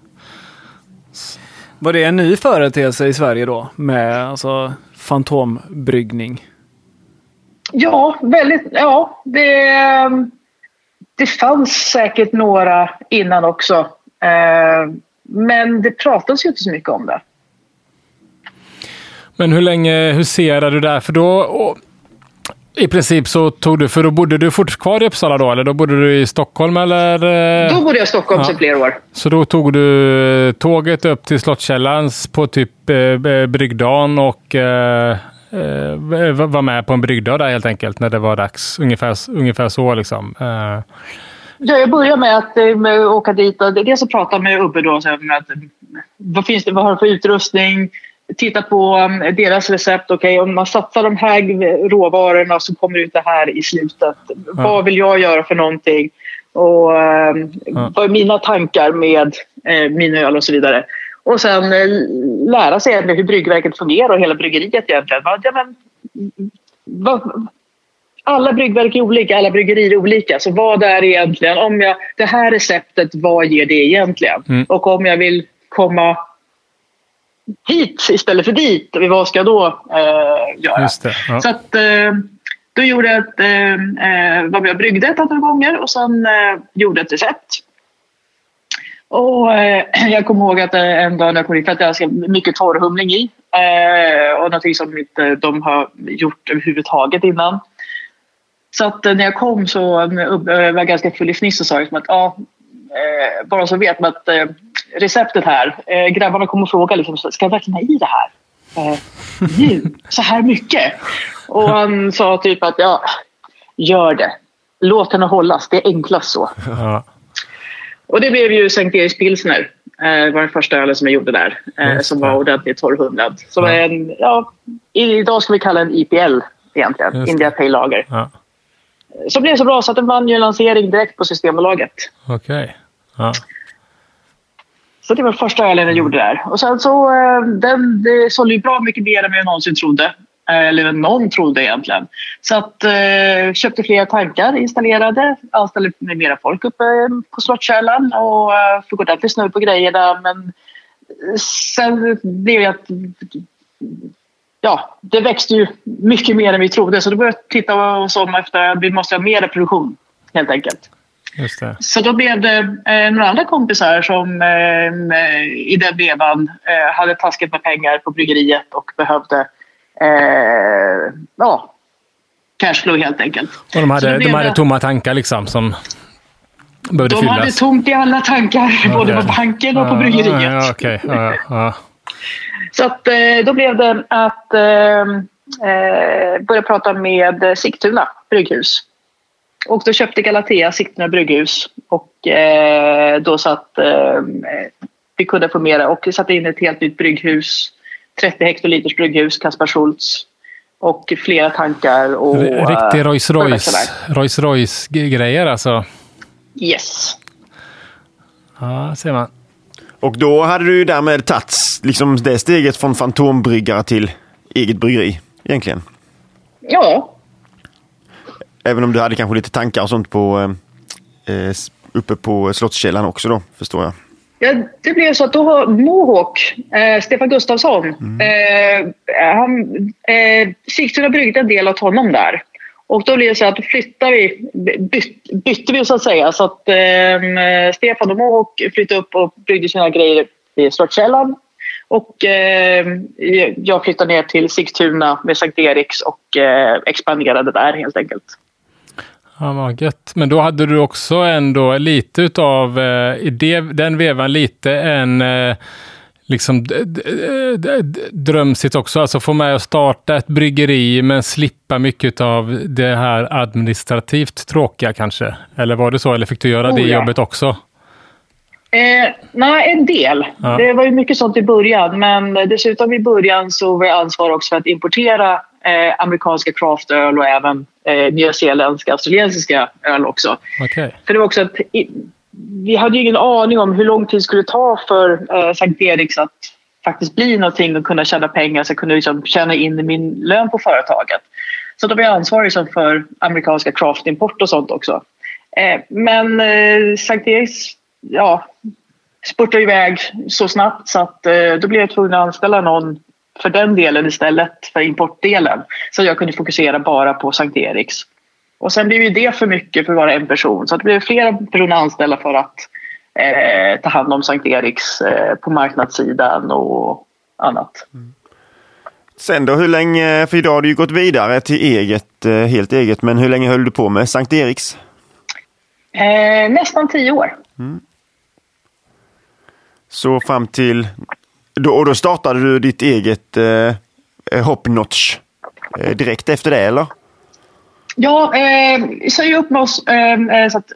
Var det en ny företeelse i Sverige då? Med alltså fantombryggning? Ja, väldigt. Ja, det, det fanns säkert några innan också. Eh, men det pratades ju inte så mycket om det. Men hur länge huserade du där? För då... I princip så tog du... För då bodde du fortfarande kvar i Uppsala då? Eller då bodde du i Stockholm eller? eh, Då bodde jag i Stockholm Ja. sedan flera år. Så då tog du tåget upp till Slottskällan på typ eh, bryggdagen och eh, eh, var med på en bryggdag där helt enkelt när det var dags. Ungefär, ungefär så liksom. Eh, Ja, jag börjar med att eh, med att åka dit och dels att prata med Ubbe då. Så att, eh, vad, finns det, vad har du för utrustning? Titta på um, deras recept. Okej, om man satsar de här råvarorna så kommer det ut det här i slutet. Vad vill jag göra för någonting? Och um, vad är mina tankar med eh, min öl och så vidare. Och sen eh, lära sig hur bryggverket fungerar och hela bryggeriet egentligen. Vad- Ja, men, vad, alla bryggverk är olika, alla bryggerier är olika. Så vad är det egentligen? Om jag, det här receptet, vad ger det egentligen? Mm. Och om jag vill komma hit istället för dit, vad ska jag då eh, göra? det. Ja. Så att, eh, då gjorde jag ett, eh, eh, med och bryggde ett antal gånger och sen eh, gjorde ett recept. Och eh, jag kommer ihåg att eh, en dag när jag kom hit, för att jag är ganska mycket torrhumling i. Eh, och någonting som inte de har gjort överhuvudtaget innan. Så att eh, när jag kom så eh, var jag ganska full i fniss och sa liksom att ja, eh, bara så vet man att eh, receptet här, eh, grabbarna kommer och fråga liksom, ska jag verkligen ha i det här? Eh, nu, så här mycket? Och han sa typ att ja, gör det. Låt henne hållas, det är enklast så. Ja. Och det blev ju Sankt Eriks pilsner. Eh, Det var den första ölen som jag gjorde där. eh, Just Som var ordentligt torrhumlad. Som Ja. är en, ja, idag ska vi kalla den IPL egentligen. Just. India Pale Lager. Ja. Som blev så bra så att den vann ju en lansering direkt på Systembolaget. Okej. Ja. Så det var första ölen jag gjorde där. Och sen så, eh, den det sålde ju bra mycket mer än vad jag någonsin trodde. Eh, Eller någon trodde egentligen. Så att eh, köpte flera tankar installerade. Anställde mera folk uppe på Slottskärlan och eh, fick ordentligt snurr på grejerna. Men sen blev det att ja, det växte ju mycket mer än vi trodde. Så då började jag titta oss om efter att vi måste ha mer produktion helt enkelt. Så då blev det eh, några andra kompisar som eh, i den vevan eh, hade taskat med pengar på bryggeriet och behövde eh, ja, cashflow helt enkelt. Och de hade, de hade det- tomma tankar liksom som behövde De fyllas. hade tomt i alla tankar, både på banken och på bryggeriet. Ja, okej. ja, ja. Så att, eh, då blev det att eh, eh, börja prata med Sigtuna brygghus. Och då köpte Galatea Sigtuna brygghus. Och eh, då så att eh, vi kunde få mera. Och satte in ett helt nytt brygghus. 30 hektoliters brygghus, Kaspar Schultz. Och flera tankar. Och, Riktig eh, Rolls började Royce. Rolls Royce grejer alltså. Yes. Ja, ser man. Och då hade du ju därmed tagit liksom det steget från fantombryggare till eget bryggeri egentligen. Ja, Även om du hade kanske lite tankar och sånt på eh, eh, uppe på Slottskällan också då, förstår jag. Ja, det blev så att då har Mohawk, eh, Stefan Gustafsson, eh, han, eh, Sigtuna bryggde en del åt honom där. Och då blev det så att då flyttade vi, byt, bytte vi så att säga. Så att eh, Stefan och Mohawk flyttade upp och bryggde sina grejer i Slottskällan. Och eh, jag flyttade ner till Sigtuna med Sankt Eriks och eh, expanderade där helt enkelt. Ja, vad gött. Men då hade du också ändå lite utav, eh, i det, den vevan, lite en, eh, liksom drömsigt också. Alltså få med och starta ett bryggeri men slippa mycket av det här administrativt tråkiga kanske? Eller var det så? Eller fick du göra Oh, det ja. jobbet också? Eh, nej, en del. Ja. Det var ju mycket sånt i början. Men dessutom i början så var jag ansvarig också för att importera eh, amerikanska craftöl och även eh, nyzeeländska, australiensiska öl också. Okej. För det var också att i, vi hade ju ingen aning om hur lång tid det skulle ta för eh, Sankt Eriks att faktiskt bli någonting och kunna tjäna pengar så jag kunde liksom tjäna in min lön på företaget. Så då var jag ansvarig som för amerikanska craftimport och sånt också. Eh, men eh, Sankt Eriks ja, spurtade iväg så snabbt så att eh, då blev jag tvungen att anställa någon för den delen istället för importdelen. Så jag kunde fokusera bara på Sankt Eriks. Och sen blev ju det för mycket för vara en person. Så det blev flera personer anställda för att eh, ta hand om Sankt Eriks eh, på marknadssidan och annat. Sen då, hur länge, för idag har du ju gått vidare till eget, eh, helt eget, men hur länge höll du på med Sankt Eriks? Eh, nästan tio år. Så fram till, då, och då startade du ditt eget eh, eh, Hopnotch eh, direkt efter det eller? Ja, eh, sa ju upp med oss. Eh, eh så att,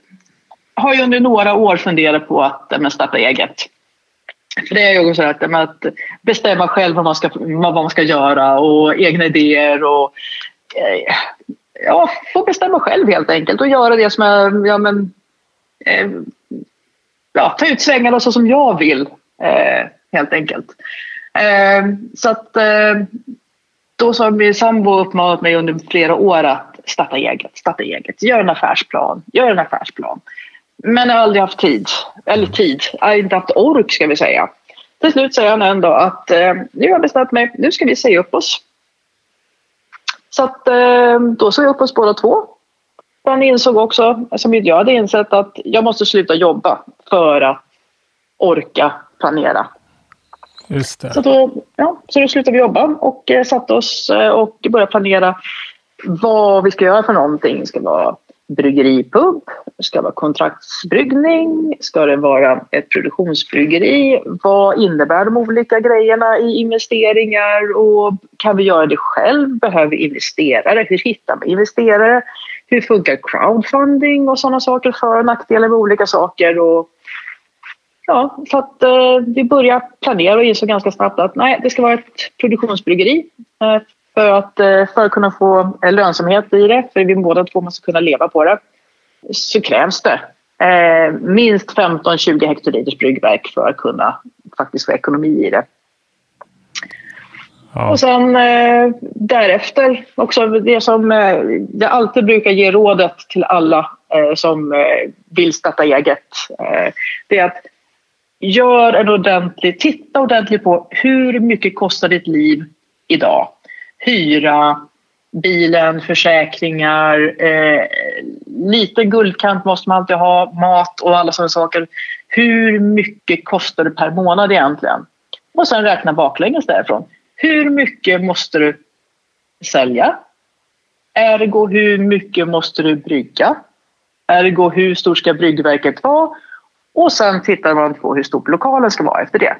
har ju under några år funderat på att eh, men, starta eget. För det är ju så att, eh, men, att bestämma själv vad man, ska, vad man ska göra och egna idéer och eh, ja, få bestämma själv helt enkelt och göra det som är, ja men eh, ja, ta ut svängarna så som jag vill eh, helt enkelt. Eh, så att eh, då har min sambo uppmanat mig under flera år att starta eget, starta eget, gör en affärsplan, gör en affärsplan. Men jag har aldrig haft tid, eller tid, jag har inte haft ork ska vi säga. Till slut säger han en dag att eh, nu har jag bestämt mig, nu ska vi säga upp oss. Så att eh, då sa jag upp oss båda två. Han insåg också, alltså som jag hade insett, att jag måste sluta jobba för att orka planera. Just det. Så då, ja, så då slutade vi jobba och eh, satte oss eh, och började planera vad vi ska göra för någonting. Ska det vara bryggeripub? Ska det vara kontraktsbryggning? Ska det vara ett produktionsbryggeri? Vad innebär de olika grejerna i investeringar? Och kan vi göra det själv? Behöver vi investerare? Hur hittar vi investerare? Hur funkar crowdfunding och sådana saker? För och nackdelar med olika saker. Och Ja, så att eh, vi började planera och insåg ganska snabbt att nej, det ska vara ett produktionsbryggeri. Eh, för, att, eh, för att kunna få eh, lönsamhet i det, för vi båda två måste kunna leva på det, så krävs det eh, minst 15-20 hektoliters bryggverk för att kunna faktiskt få ekonomi i det. Ja. Och sen eh, därefter också det som eh, jag alltid brukar ge rådet till alla eh, som eh, vill starta eget. Det är att gör en ordentlig, titta ordentligt på hur mycket kostar ditt liv idag? Hyra, bilen, försäkringar, eh, lite guldkant måste man alltid ha, mat och alla sådana saker. Hur mycket kostar det per månad egentligen? Och sen räkna baklänges därifrån. Hur mycket måste du sälja? Ergo hur mycket måste du brygga? Ergo hur stort ska bryggverket vara? Och sen tittar man på hur stor lokalen ska vara efter det.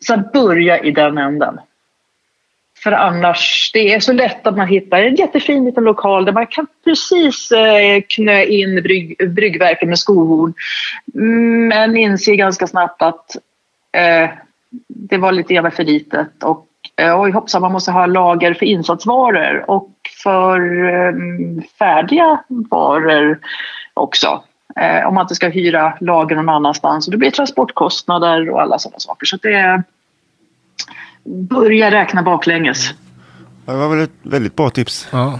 Så börja i den änden. För annars, det är så lätt att man hittar en jättefin liten lokal där man kan precis eh, knö in brygg, bryggverket med skohorn. Men inser ganska snabbt att eh, det var lite grann för litet och eh, oj hoppsan, man måste ha lager för insatsvaror och för eh, färdiga varor också. Eh, om man inte ska hyra lager någon annanstans. Och det blir transportkostnader och alla sådana saker. Så att det är, börja räkna baklänges. Det var väl ett väldigt bra tips. Ja.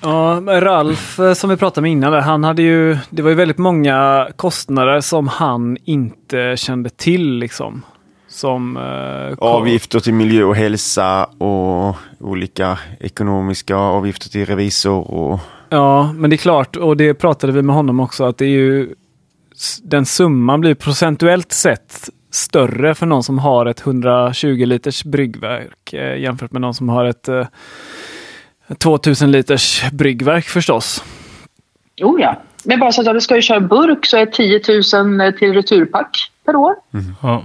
Ja, Ralf eh, som vi pratade med innan, där, han hade ju, det var ju väldigt många kostnader som han inte kände till liksom. Som eh, Avgifter till miljö och hälsa och olika ekonomiska avgifter till revisor. Och... Ja, men det är klart, och det pratade vi med honom också, att det är ju den summan blir procentuellt sett större för någon som har ett 120 liters bryggverk eh, jämfört med någon som har ett eh, 2000 liters bryggverk förstås. Jo ja. Men bara så att om vi ska ju köra burk så är 10 000 till returpack per år. Ja.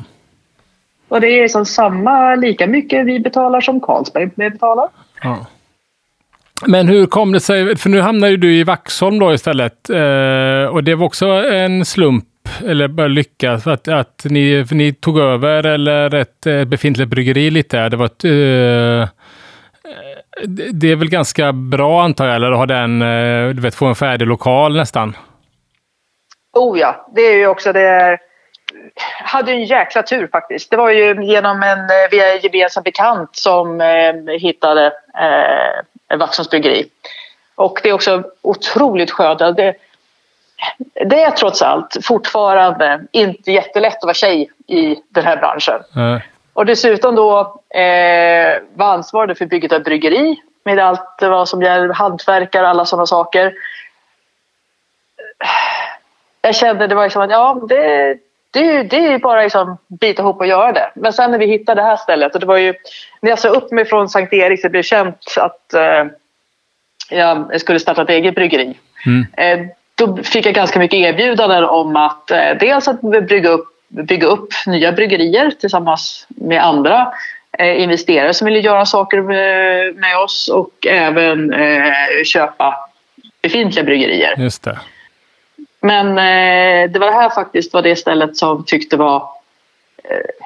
Och det är liksom samma, lika mycket vi betalar som Carlsberg betalar. Ja. Men hur kom det sig, för nu hamnade ju du i Vaxholm då istället. Eh, och det var också en slump, eller bara lycka, för att, att ni, för ni tog över eller ett eh, befintligt bryggeri lite. Det var ett, eh, det- det är väl ganska bra antar jag, eller att ha den, eh, du vet, få en färdig lokal nästan. Oh ja, det är ju också det. hade en jäkla tur faktiskt. Det var ju genom en, eh, via en gemensam bekant som eh, hittade eh, Vaxholms bryggeri. Och det är också otroligt skönt. Det, det är trots allt fortfarande inte jättelätt att vara tjej i den här branschen. Eh, Och dessutom då eh, var ansvarig för bygget av bryggeri med allt vad som gäller hantverkare och alla sådana saker. Jag kände det var liksom att ja, det, det, är ju- det är bara liksom bita ihop och göra det. Men sen när vi hittade det här stället och det var ju när jag sa upp mig från Sankt Eriks det blev känt att eh, jag skulle starta ett eget bryggeri. Mm. Eh, då fick jag ganska mycket erbjudanden om att eh, dels att bygga upp, bygga upp nya bryggerier tillsammans med andra eh, investerare som ville göra saker med, med oss och även eh, köpa befintliga bryggerier. just det. Men eh, det var det här faktiskt var det stället som tyckte var eh,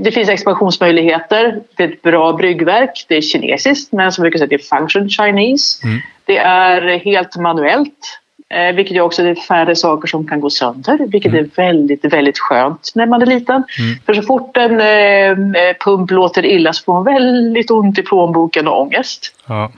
det finns expansionsmöjligheter. Det är ett bra bryggverk. Det är kinesiskt, men som brukar säga, det är function Chinese. Mm. Det är helt manuellt, eh, vilket gör också det är färre saker som kan gå sönder, vilket är väldigt, väldigt skönt när man är liten. För så fort en eh, pump låter illa så får man väldigt ont i plånboken och ångest. Ja.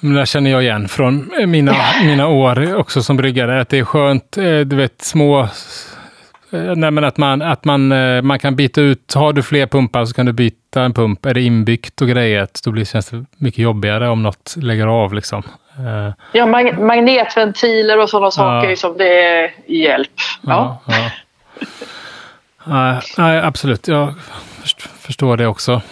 Men det känner jag igen från mina, mina år också som bryggare. Att det är skönt, eh, du vet små... eh, Nej, men att man, att man, eh, man kan byta ut, har du fler pumpar så kan du byta en pump. Är det inbyggt och grejer, då blir känns det mycket jobbigare om något lägger av. Liksom. Ja, mag- magnetventiler och sådana saker som det är hjälp. Ja. ja. ja. Nej, absolut. Jag först- förstår det också.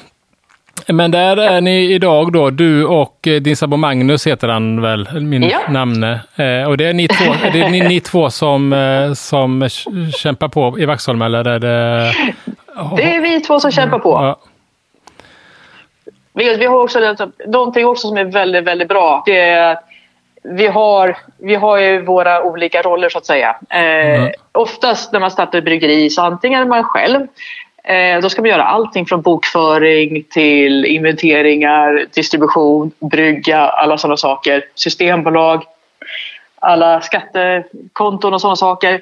Men där är ni idag då, du och eh, din sambo Magnus heter han väl, min Ja. namne. Eh, och det är ni två, det är ni, ni två som, eh, som kämpar på i Vaxholm eller är det... Det är vi två som kämpar på. Ja, Vi, vi har också någonting också som är väldigt, väldigt bra. Det är att vi har, vi har ju våra olika roller så att säga. Eh, Mm. Oftast när man startar ett bryggeri så antingen är man själv Eh, då ska man göra allting från bokföring till inventeringar, distribution, brygga, alla sådana saker. Systembolag, alla skattekonton och sådana saker.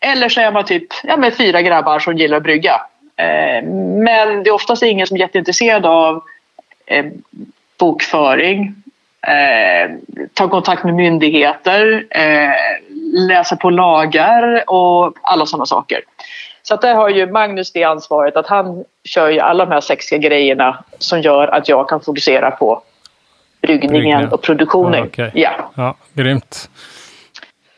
Eller så är man typ ja, med fyra grabbar som gillar att brygga. Eh, men det är oftast ingen som är jätteintresserad av eh, bokföring, ta kontakt med myndigheter, läsa på lagar och alla sådana saker. Så att där har ju Magnus det ansvaret att han kör ju alla de här sexiga grejerna som gör att jag kan fokusera på bryggningen och produktionen. Ja, okej. Ja, ja, grymt.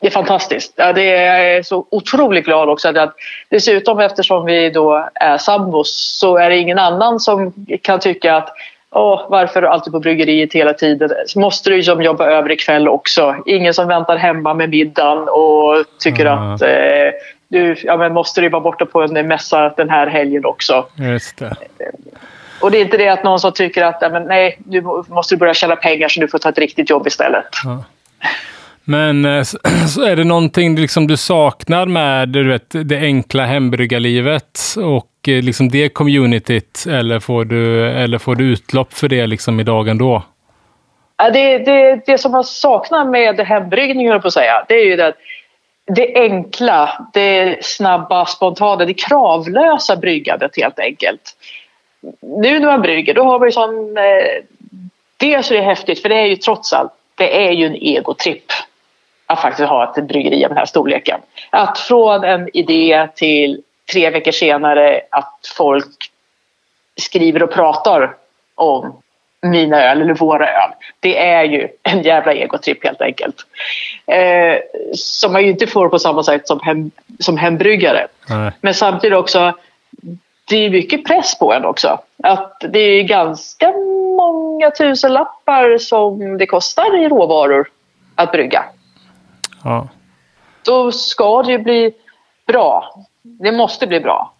det är fantastiskt. Ja, det är jag är så otroligt glad också. Att, dessutom eftersom vi då är sambos så är det ingen annan som kan tycka att Åh, varför är du alltid på bryggeriet hela tiden? Måste du som jobba över ikväll också. Ingen som väntar hemma med middagen och tycker Mm. att eh, du ja, men måste du vara borta på en mässa den här helgen också. Just det. Och det är inte det att någon som tycker att ja, men, nej, nu måste du börja tjäna pengar så du får ta ett riktigt jobb istället. Men eh, så är det någonting liksom du saknar med du vet, det enkla hembryggarlivet och eh, liksom det communityt eller får du, eller får du utlopp för det liksom i dagen då? Ja, det, det, det som man saknar med hembryggning, på att säga, det är ju det, det enkla, det snabba, spontana, det kravlösa bryggandet helt enkelt. Nu när man brygger, då har man ju sån... Eh, dels är det häftigt, för det är ju trots allt, det är ju en egotripp att faktiskt ha ett bryggeri av den här storleken. Att från en idé till tre veckor senare att folk skriver och pratar om mina öl eller våra öl. Det är ju en jävla egotripp helt enkelt. Eh, som man ju inte får på samma sätt som, hem, som hembryggare. Nej. Men samtidigt också, det är mycket press på en också. Att det är ganska många tusen lappar som det kostar i råvaror att brygga. Ja. Då ska det ju bli bra. Det måste bli bra.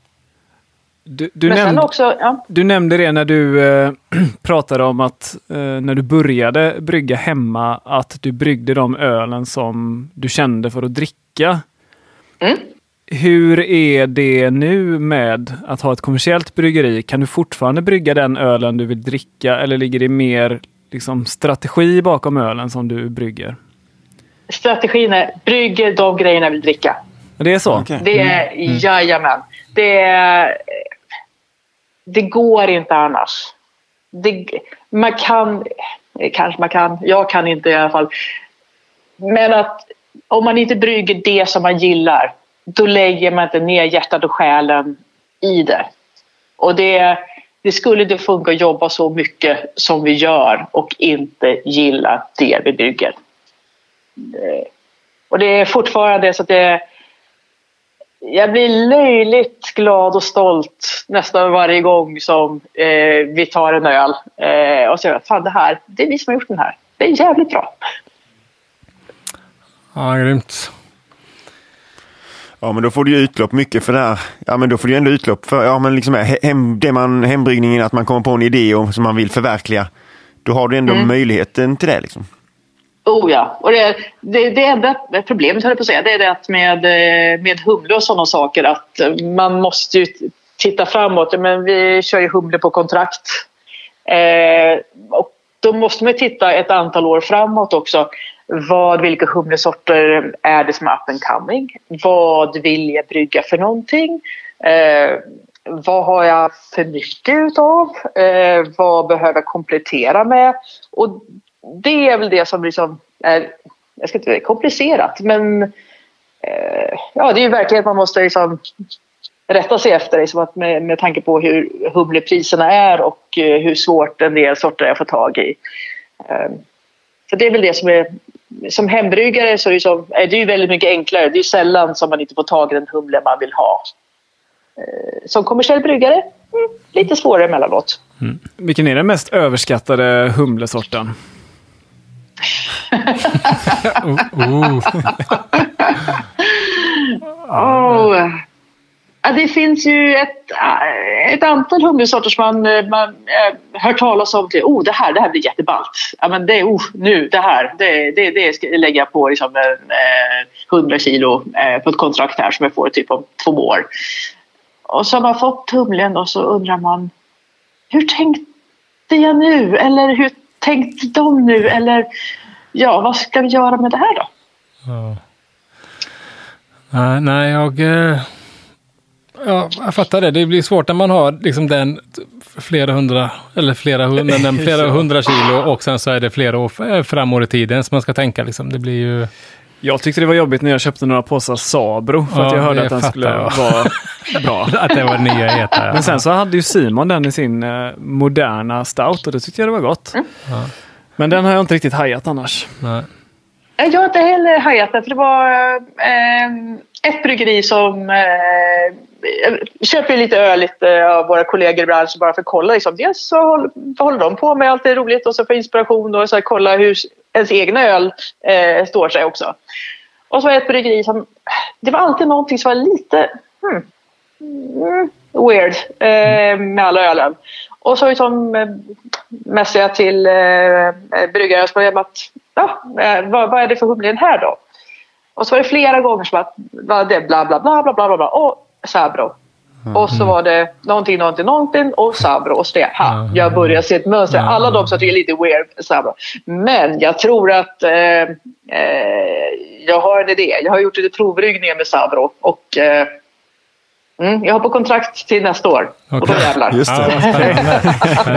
Du, du, Men sen nämnde, också, ja. du nämnde det när du eh, pratade om att eh, när du började brygga hemma, att du bryggde de ölen som du kände för att dricka. Mm. Hur är det nu med att ha ett kommersiellt bryggeri? Kan du fortfarande brygga den ölen du vill dricka eller ligger det mer liksom, strategi bakom ölen som du brygger? strategin är brygger de grejerna jag vill dricka. Det är så? Okej. Det är, jajamän. Det, är, det går inte annars. Det, man kan, kanske man kan, jag kan inte i alla fall. Men att om man inte brygger det som man gillar, då lägger man inte ner hjärtat och själen i det. Och det, det skulle inte funka att jobba så mycket som vi gör och inte gilla det vi bygger. Eh, och det är fortfarande så att det jag blir löjligt glad och stolt nästan varje gång som eh, vi tar en öl. Eh, och säger fan det här, det är vi som har gjort den här. Det är jävligt bra. ja, grymt. Ja, men då får du ju utlopp mycket för det här. Ja, men då får du ju ändå utlopp för ja, men liksom he- hem, det man, hembryggningen, att man kommer på en idé och, som man vill förverkliga. Då har du ändå möjligheten till det. Liksom. Oh ja, och det, det, det enda problemet höll jag på att säga, det är det att med, eh, med humle och sådana saker att eh, man måste ju titta framåt. Men vi kör ju humle på kontrakt. Eh, och då måste man titta ett antal år framåt också. Vad, vilka humlesorter är det som är up and coming? Vad vill jag brygga för någonting? Eh, vad har jag för mycket utav? Eh, vad behöver jag komplettera med? Och det är väl det som liksom är, jag ska inte säga komplicerat, men eh, ja, det är ju verklighet man måste liksom rätta sig efter liksom att med, med tanke på hur humlepriserna är och eh, hur svårt en del sorter är att få tag i. Eh, så det är väl det som är som hembryggare så är det, som, är det ju väldigt mycket enklare. Det är sällan som man inte får tag i den humle man vill ha. Eh, Som kommersiell bryggare, mm, lite svårare emellanåt. Mm. Vilken är den mest överskattade humlesorten? Oh, Oh. Ja, det finns ju ett, ett antal humlesorter som man, man eh, äh, hör talas om. Till, oh, det här, det här blir jätteballt. Ja, men det, oh, nu, det här, det, det, det ska jag lägga på liksom, eh, eh 100 kilo eh, på ett kontrakt här som jag får typ om två år. Och så har man fått humlen och så undrar man hur tänkte jag nu? Eller hur tänkte de nu? Eller ja, vad ska vi göra med det här då? ja. Nej, nej, jag... eh, Ja, jag fattar det. Det blir svårt när man har liksom den flera hundra, eller flera hundra, den flera hundra kilo och sen så är det flera år framåt i tiden som man ska tänka. Liksom. Det blir ju... Jag tyckte det var jobbigt när jag köpte några påsar Sabro för att Ja, jag hörde att den skulle jag. vara bra. Att det var nya heta. ja. Men sen så hade ju Simon den i sin eh, moderna stout och det tyckte jag det var gott. Men den har jag inte riktigt hajat annars. Nej. Nej, Jag har inte heller hajat det, för det var eh, ett bryggeri som eh, jag köper lite öl lite av våra kollegor i branschen bara för att kolla. Liksom. Dels så håller, håller de på med, allt är roligt och så för inspiration och så här, kolla hur ens egna öl eh, står sig också. Och så var det ett bryggeri som, det var alltid någonting som var lite hmm, mm, weird eh, med alla ölen. Och så liksom, eh, mässade jag till eh, bryggaren och frågade att ja, eh, vad, vad är det för humle i den här då? Och så var det flera gånger som att var det bla bla bla bla bla bla, och Sabro. Och så var det någonting, någonting, någonting och Sabro. Och så det, ha, jag börjar se ett mönster. Alla de som tycker lite weird, Sabro. Men jag tror att eh, eh, jag har en idé. Jag har gjort lite provbryggningar med Sabro. Och eh, mm, jag har på kontrakt till nästa år. Och då jävlar. Just Ja, det. spännande.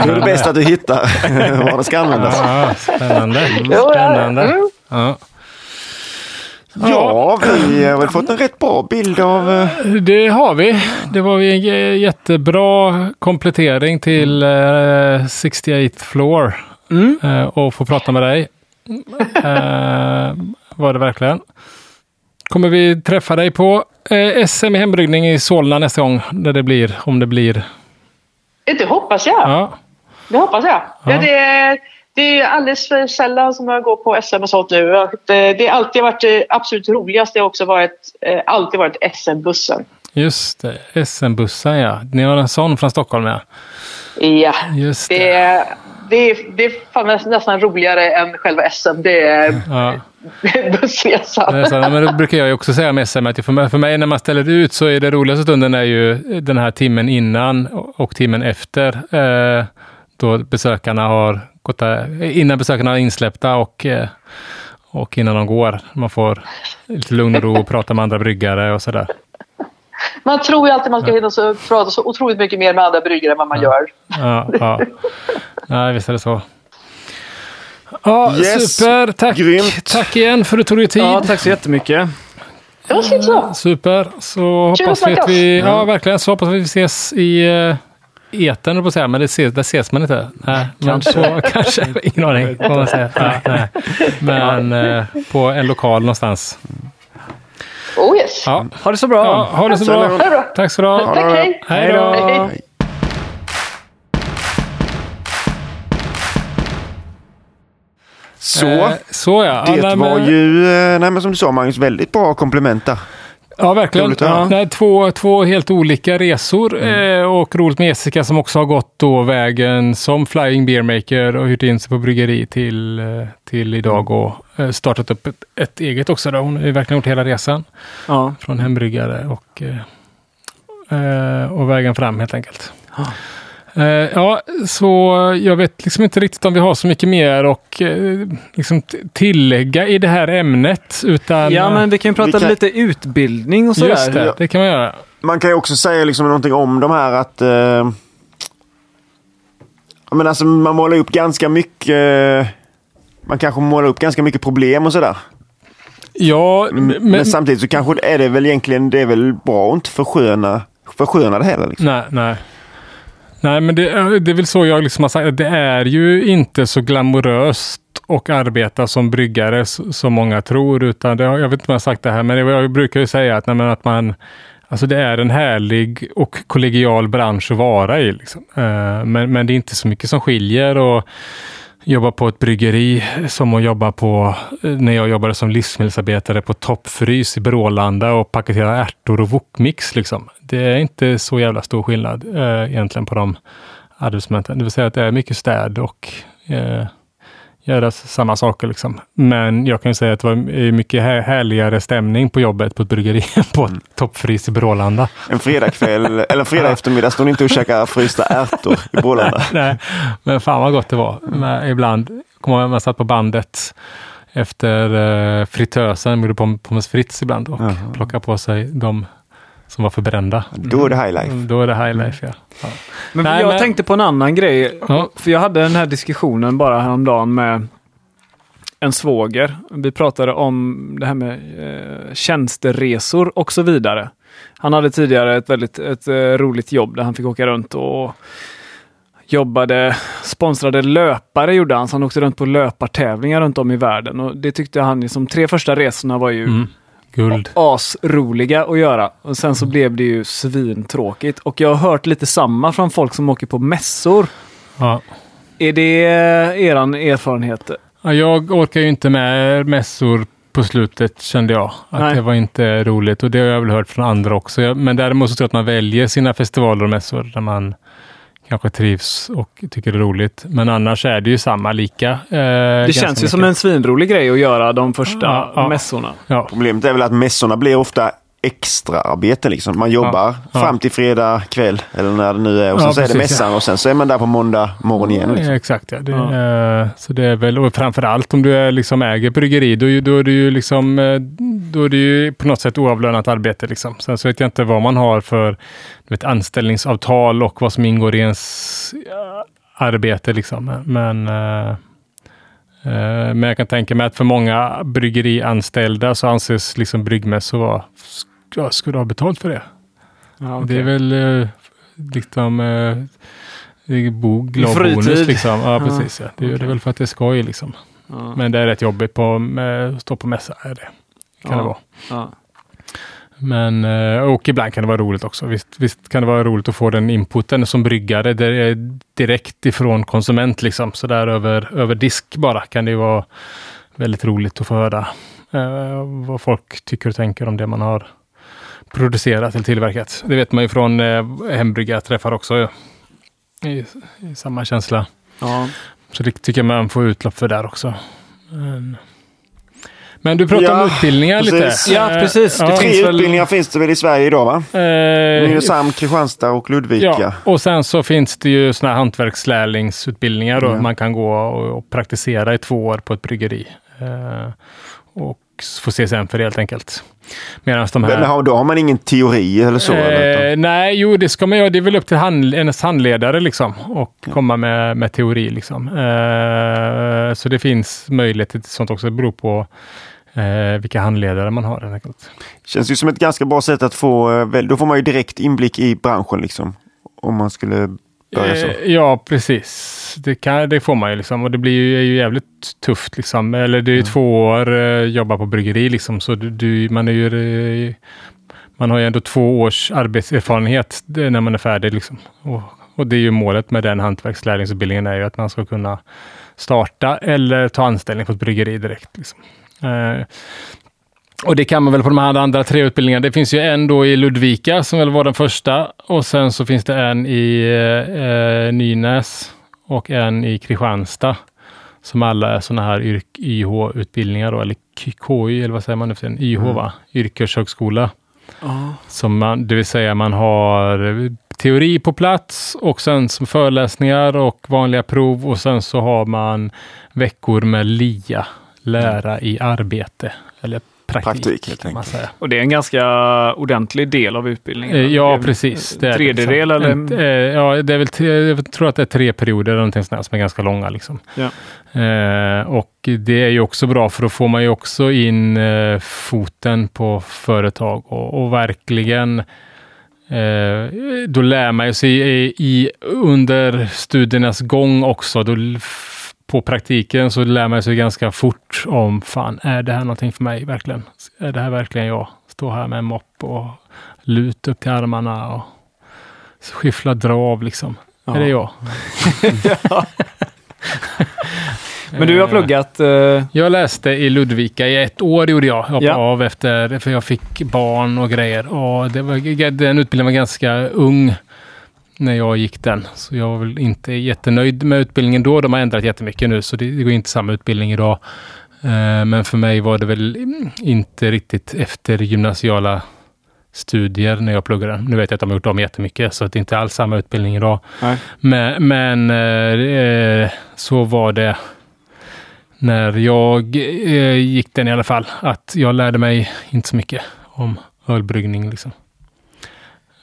Då är det bäst att du hittar vad det ska användas. Ja, spännande. Spännande. mm. Ja. Ja, vi har väl fått en rätt bra bild av... eh, Det har vi. Det var en jättebra komplettering till eh, 68 floor. Eh, och få prata med dig. Eh, var det verkligen. Kommer vi träffa dig på eh, SM i hembryggning i Solna nästa gång? När det blir, om det blir. Det hoppas jag. Ja. Det hoppas jag. Ja. Ja. det, det är alldeles för sällan som jag går på SM och sånt nu. Det, det har alltid varit det absolut roligaste. Det har också varit, eh, alltid varit SM-bussen. Just det, SM-bussen ja. Ni har en sån från Stockholm ja. Ja, Just det, det. är- det, det är nästan roligare än själva SM. Det är Ja. Bussresan. Så, men det brukar jag också säga med SM, att för mig, för mig när man ställer ut så är det roligaste stunden är ju den här timmen innan och timmen efter. Eh, då besökarna har gått där, innan besökarna är insläppta och, eh, och innan de går. Man får lite lugn och ro och prata med andra bryggare och sådär. Man tror ju alltid man ska hinna så, prata så otroligt mycket mer med andra bryggare än vad man gör. Ja, ja. Nej, visst är det så. Ja, Yes. super. Tack. Grymt. Tack igen för att du tog dig tid. Ja, tack så jättemycket. Det var fint så. Super. Så Kul hoppas vi att vi, ja verkligen, så hoppas vi att vi ses i uh, etern, på säga, men det ses, där ses man inte. Nej, kanske. Men på, kanske, ingen aning. Vad man säger. Ja, nej. Men eh, på en lokal någonstans. Oh yes. Ja, Ha det så bra. ja ha det så Så bra. länge. Ha det bra. Tack så du ha. Tack, hej. Hej då. Hej. Så, Eh, så ja. det Ja, var men- ju, eh, nej, men som du sa Magnus, väldigt bra komplement där. Ja, verkligen. Ja. Nej, två, två helt olika resor eh, och roligt med Jessica som också har gått då vägen som Flying Beer Maker och hyrt in sig på bryggeri till, eh, till idag och eh, startat upp ett, ett eget också. Då. Hon har ju verkligen gjort hela resan Ja. från hembryggare och, eh, och vägen fram helt enkelt. Eh, ja, så jag vet liksom inte riktigt om vi har så mycket mer och eh, liksom tillägga i det här ämnet. Utan, ja, men vi kan ju prata kan- lite utbildning och Just sådär. det, det kan man göra. Man kan ju också säga liksom någonting om de här att eh, men alltså, man målar upp ganska mycket eh, man kanske målar upp ganska mycket problem och sådär. Ja, Men, men, samtidigt så kanske är det väl egentligen det är väl bra att inte försköna, försköna det heller. Liksom. nej, nej. Nej, men det, det är väl så jag liksom har sagt. Det är ju inte så glamoröst och arbeta som bryggare som många tror. Utan det, jag vet inte om jag har sagt det här, men jag brukar ju säga att, nej, men att man Alltså det är en härlig och kollegial bransch att vara i. Liksom. Eh, men, men det är inte så mycket som skiljer. Och jobba på ett bryggeri som att jobba på eh, när jag jobbade som livsmedelsarbetare på Toppfrys i Brålanda och paketera ärtor och wokmix. Liksom. Det är inte så jävla stor skillnad eh, egentligen på de arbetsmomenten. Det vill säga att det är mycket städ och eh, göra samma saker. Liksom. Men jag kan ju säga att det var eh, mycket här, härligare stämning på jobbet på ett bryggeri än på Mm. Toppfrys i Brålanda. En fredagkväll, eller fredag eftermiddag står ni inte och käkar frysta ärtor i Borlänge. Nej, men fan vad gott det var. Men ibland, kommer jag ihåg, man satt på bandet efter uh, fritösen, gjorde pom- pommes frites ibland och Jaha. plockade på sig de som var förbrända. Då är det high life. Då är det high life, ja. ja. Men Nej, jag men- tänkte på en annan grej. Ja. För jag hade den här diskussionen bara häromdagen med en svåger. Vi pratade om det här med eh, tjänsteresor och så vidare. Han hade tidigare ett väldigt ett, eh, roligt jobb där han fick åka runt och jobbade, sponsrade löpare gjorde han, så han åkte runt på löpartävlingar runt om i världen. Och det tyckte han, som tre första resorna var ju Mm. Guld. asroliga att göra. Och sen så blev det ju svintråkigt. Och jag har hört lite samma från folk som åker på mässor. Ja. Är det eh, eran erfarenhet? Ja, Jag orkar ju inte med mässor på slutet kände jag. Att Nej. det var inte roligt och det har jag väl hört från andra också. Men däremot så tror jag att man väljer sina festivaler och mässor där man kanske trivs och tycker det är roligt. Men annars är det ju samma, lika. Eh, Det känns ju som en svinrolig grej att göra de första ja. mässorna. Ja, Problemet är väl att mässorna blir ofta extra arbete liksom. Man jobbar ja. fram till fredag kväll eller när det nu är och sen Ja, så är det precis, mässan och sen så är man där på måndag morgon igen. Liksom. Ja, exakt. Ja. Det, Ja. eh, så det är väl, och framförallt om du är, liksom äger bryggeri, då, är då är det ju liksom, eh, då är det ju på något sätt oavlönat arbete. Liksom. Sen så vet jag inte vad man har för du vet, anställningsavtal och vad som ingår i ens ja, arbete. Liksom. Men, eh, eh, men jag kan tänka mig att för många bryggerianställda så anses liksom bryggmässor vara, ska, du ha betalt för det? Ja, Det är väl eh, liksom eh, det är bo, glad bonus liksom. Ja, precis. Ja. Det är okej. väl för att det är skoj liksom. Ja, Men det är rätt jobbigt på, med, att stå på mässa. Är det. Kan det vara. Men, eh, och ibland kan det vara roligt också. Visst, visst kan det vara roligt att få den inputen som bryggare det är direkt ifrån konsument. Liksom. Så där över, över disk bara kan det vara väldigt roligt att få höra eh, vad folk tycker och tänker om det man har producerat eller tillverkat. Det vet man ju från eh, hembryggarträffar också. Ja. I, I, samma känsla. Ja. Så det tycker jag man får utlopp för där också. Men, men du pratar Ja, om utbildningar precis. lite. Ja, precis. Det Ja. Tre finns väl- utbildningar finns det väl i Sverige idag va? Eh, Nynäshamn, Kristianstad och Ludvika. Ja, och sen så finns det ju såna här hantverkslärlingsutbildningar då. Man kan gå och, och praktisera i två år på ett bryggeri. Eh, och s- få CSN för det helt enkelt. Medan de här... Men då har man ingen teori eller så? eller? Eh, nej, jo det ska man göra. Det är väl upp till hand, hennes handledare liksom och komma med, med teori. Liksom. Eh, så det finns möjlighet till sånt också. Det beror på eh, vilka handledare man har. Helt enkelt. Känns ju som ett ganska bra sätt att få, eh, väl- då får man ju direkt inblick i branschen liksom. Om man skulle. Eh, ja, precis. Det, kan, det får man ju liksom och det blir ju, är ju jävligt tufft liksom. Eller det är ju två år eh, jobba på bryggeri liksom så du, du, man är ju eh, man har ju ändå två års arbetserfarenhet när man är färdig liksom. Och, och det är ju målet med den hantverkslärlingsutbildningen är ju att man ska kunna starta eller ta anställning på ett bryggeri direkt. Liksom. Eh, och det kan man väl på de här andra tre utbildningarna. Det finns ju en då i Ludvika som väl var den första och sen så finns det en i eh, Nynäs och en i Kristianstad. Som alla är sådana här YH-utbildningar då, eller KY, eller vad säger man nu för tiden? YH va? Yrkeshögskola. Ja. Som man, det vill säga man har teori på plats och sen som föreläsningar och vanliga prov och sen så har man veckor med LIA, lära i arbete. Eller praktik, Praktik, helt kan man säga. Och det är en ganska ordentlig del av utbildningen. Eh, Ja, Det är precis. Det är det tredjedel liksom. eller? Eh, Ja, det är väl, tre- jag tror att det är tre perioder eller någonting sånt som är ganska långa. Liksom. Ja. Eh, och det är ju också bra för då får man ju också in eh, foten på företag och, och verkligen eh, då lär man sig i, i, under studiernas gång också. Då, på praktiken så lär man sig ganska fort om fan, är det här någonting för mig verkligen? Är det här verkligen jag? Stå här med en mopp och lut upp till armarna och skyffla drav liksom. Ja. Är det jag? Men du har pluggat... eh, Jag läste i Ludvika i ett år gjorde jag. Jag hoppade Ja. av efter, för jag fick barn och grejer. Och det var, den utbildningen var ganska ung när jag gick den. Så jag var väl inte jättenöjd med utbildningen då. De har ändrat jättemycket nu, så det, det går inte samma utbildning idag. Eh, Men för mig var det väl inte riktigt efter gymnasiala studier när jag pluggade. Nu vet jag att de har gjort om jättemycket, så det inte alls samma utbildning idag. Nej. Men, men eh, så var det när jag eh, gick den i alla fall. Att jag lärde mig inte så mycket om ölbryggning. Liksom.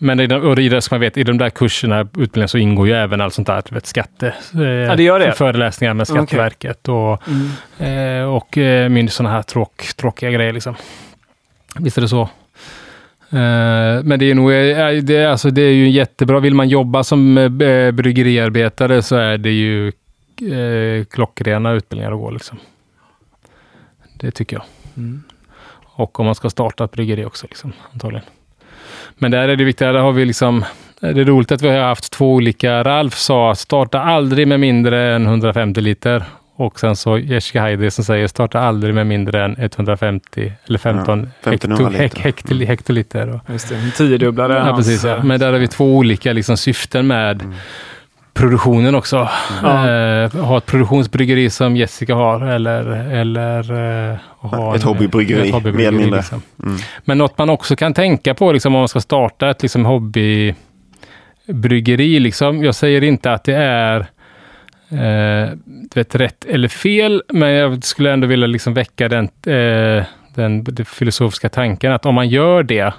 Men i, de, och i det, som man vet, i de där kurserna, utbildningen, så ingår ju även allt sånt där. Vet, skatte, eh, Ja, det gör det. Föreläsningar med Okej. Skatteverket och, Mm. eh, och eh, min sådana här tråk, tråkiga grejer. Liksom. Visst är det så. Eh, men det är nog, eh, det, är- alltså, det är ju jättebra. Vill man jobba som eh, bryggeriarbetare så är det ju eh, klockrena utbildningar att gå. Liksom. Det tycker jag. Mm. Och om man ska starta ett bryggeri också, liksom, antagligen. Men där är det viktiga, där har vi liksom, det är roligt att vi har haft två olika. Ralf sa starta aldrig med mindre än 150 liter. Och sen så Jessica Heidi som säger starta aldrig med mindre än 150 eller 15 Ja, 1500 hekto, hek, hekto, hektoliter. Och, Just det, en tiodubblare. ja, precis. Ja. Men där har vi två olika liksom, syften med produktionen också. Ja. Eh, ha ett produktionsbryggeri som Jessica har eller, eller eh, ha Ett en- hobbybryggeri, ett hobbybryggeri, mer eller mindre. liksom. Mm. Men något man också kan tänka på liksom, om man ska starta ett liksom, hobbybryggeri. Liksom. Jag säger inte att det är eh, vet, rätt eller fel, men jag skulle ändå vilja liksom, väcka den, eh, den, den filosofiska tanken att om man gör det, eh,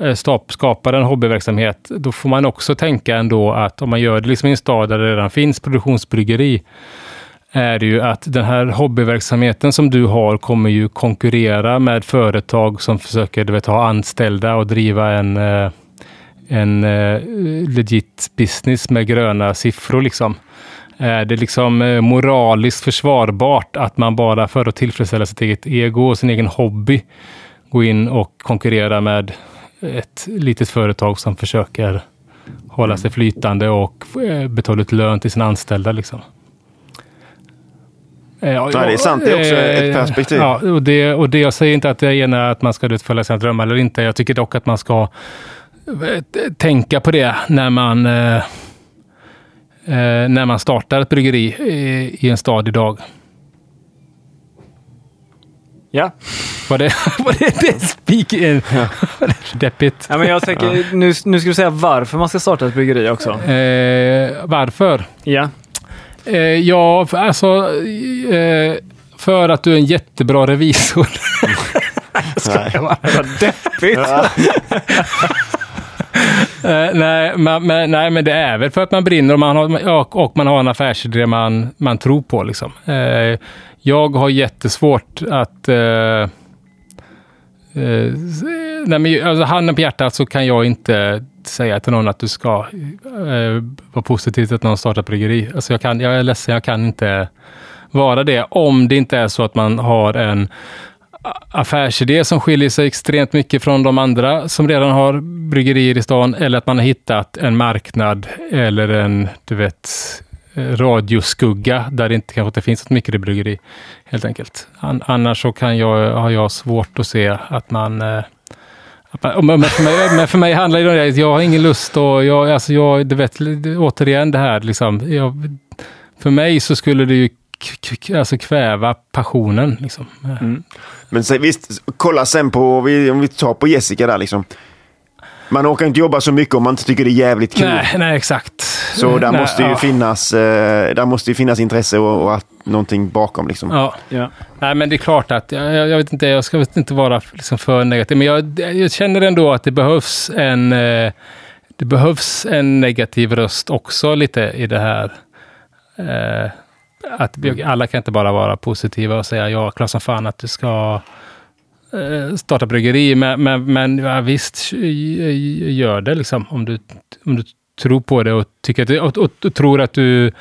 Eh, skapar en hobbyverksamhet, då får man också tänka ändå att om man gör det liksom i en stad där det redan finns produktionsbryggeri, är det ju att den här hobbyverksamheten som du har kommer ju konkurrera med företag som försöker du vet, ha anställda och driva en, eh, en eh, legit business med gröna siffror. Liksom. Är det liksom moraliskt försvarbart att man bara för att tillfredsställa sitt eget ego och sin egen hobby gå in och konkurrera med ett litet företag som försöker hålla sig flytande och eh, betala ut lön till sina anställda. Liksom. Eh, ja, det är sant. Det är också ett eh, perspektiv. Ja, och, det, och det jag säger inte att det ena att man ska utfölja sina drömmar eller inte. Jag tycker dock att man ska tänka på det när man, när man startar ett bryggeri i en stad idag. Ja. Var det, var det, det speak ja. Deppigt. Ja, men jag tänker, ja. nu, nu ska du säga varför man ska starta ett bryggeri också. Eh, varför? Ja. Eh, ja, alltså eh, för att du är en jättebra revisor. Skojar bara. Vad deppigt. Uh, nej, man, men, nej, men det är väl för att man brinner och man har, och, och man har en affärsidé man, man tror på. Liksom. Uh, jag har jättesvårt att... Uh, nej, men, alltså, handen på hjärtat så kan jag inte säga till någon att du ska eh, vara positivt att någon startar bryggeri. Alltså, jag, kan, jag är ledsen, jag kan inte vara det. Om det inte är så att man har en affärsidé som skiljer sig extremt mycket från de andra som redan har bryggerier i stan eller att man har hittat en marknad eller en, du vet, radioskugga där det inte kanske inte finns ett mikrobryggeri helt enkelt. Annars så kan jag, har jag svårt att se att man eh, men för, mig, men för mig handlar det om det, jag har ingen lust och jag, alltså jag, du vet, återigen det här liksom. Jag, för mig så skulle det ju alltså kväva passionen. Liksom. Mm. Men så, visst, kolla sen på, om vi tar på Jessica där liksom. Man orkar inte jobba så mycket om man inte tycker det är jävligt kul. Nej, nej exakt. Så där nej, måste ju ja. finnas, eh, där måste ju finnas intresse och, och att någonting bakom. Liksom. Ja. ja. Nej, men det är klart att, jag, jag vet inte, jag ska inte vara liksom för negativ, men jag, jag känner ändå att det behövs en, eh, det behövs en negativ röst också lite i det här. Eh, att alla kan inte bara vara positiva och säga ja, klart som fan att du ska eh, starta bryggeri. Men, men, men ja, visst, gör det liksom. Om du, om du tror på det och, tycker att, och, och, och, tror att du,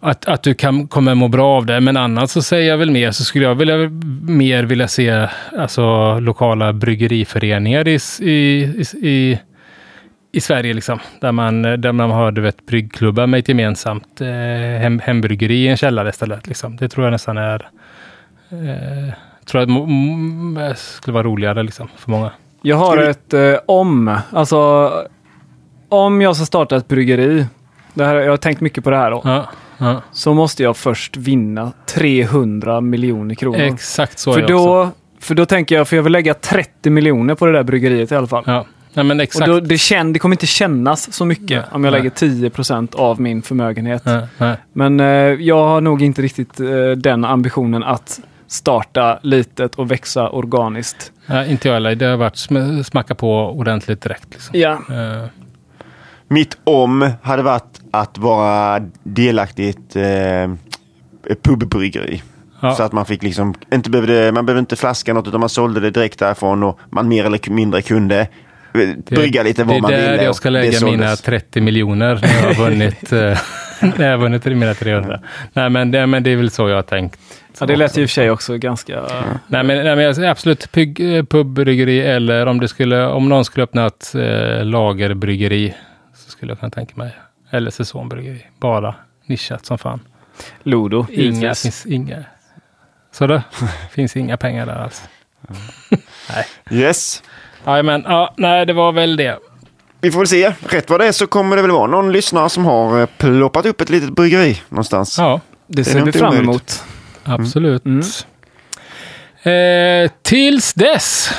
att, att du kan, kommer må bra av det. Men annars så säger jag väl mer, så skulle jag vilja, mer vilja se alltså, lokala bryggeriföreningar i, i, i i Sverige, liksom, där, man, där man har du vet, bryggklubbar med ett gemensamt eh, hem, hembryggeri i en källare istället. Liksom. Det tror jag nästan är eh, tror jag skulle vara roligare liksom, för många. Jag har ett eh, om. Alltså, om jag ska starta ett bryggeri, det här, jag har tänkt mycket på det här då, ja, ja. så måste jag först vinna 300 miljoner kronor. Exakt så för är då, också. För då tänker jag, för jag vill lägga 30 miljoner på det där bryggeriet i alla fall. Ja. Nej, men exakt. Och då, det, känn, det kommer inte kännas så mycket nej, om jag nej. lägger 10% av min förmögenhet. Nej, men eh, jag har nog inte riktigt eh, den ambitionen att starta litet och växa organiskt. Nej, inte jag heller. Det har varit sm smacka på ordentligt direkt. Liksom. Ja. Uh. Mitt om hade varit att vara delaktig i ett eh, pubbryggeri. Ja. Så att man fick liksom, inte behövde, man behövde inte flaska något utan man sålde det direkt därifrån och man mer eller mindre kunde brygga lite vad man ville. Det är där jag ska lägga mina 30 miljoner när jag har vunnit, eh, när jag har vunnit mina 300. Nej, men det, men det är väl så jag har tänkt. Ja, det lät ju i och för sig också ganska... Mm. Nej, men, nej, men absolut pubbryggeri eller om, det skulle, om någon skulle öppna ett eh, lagerbryggeri skulle jag kunna tänka mig. Eller säsongbryggeri. Bara nischat som fan. Lodo, inga, finns inga. Så det finns inga pengar där alls. Mm. nej. Yes. Jajamän, ja, nej det var väl det. Vi får väl se. Rätt vad det är så kommer det väl vara någon lyssnare som har eh, ploppat upp ett litet bryggeri någonstans. Ja, det ser vi fram emot. Absolut. Mm. Eh, tills dess.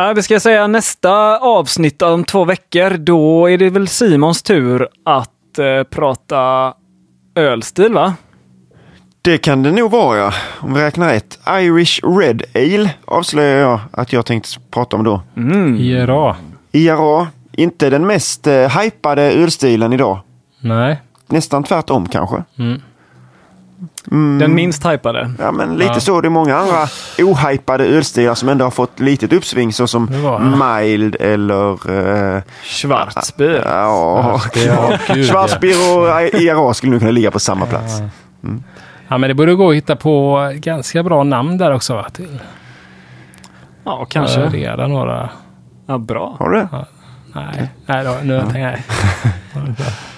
Ja, vi ska säga nästa avsnitt om två veckor. Då är det väl Simons tur att eh, prata ölstil, va? Det kan det nog vara, ja. Om vi räknar rätt. Irish Red Ale avslöjar jag att jag tänkte prata om då. Mm. IRA. IRA. Inte den mest eh, hypade ölstilen idag. Nej. Nästan tvärtom kanske. Mm. Mm. Den minst hypade. Ja, men lite ja. så. Det är många andra ohypade ölstilar som ändå har fått litet uppsving såsom Mild eller... Uh, Schwarzbier. Ja, Schwarzbier och IRA skulle nog kunna ligga på samma plats. Mm. Ja, men det borde gå att hitta på ganska bra namn där också. Till. Ja, Jag kanske. har redan några. Ja, bra. Har du det? Nej, nej då, nu tänker jag.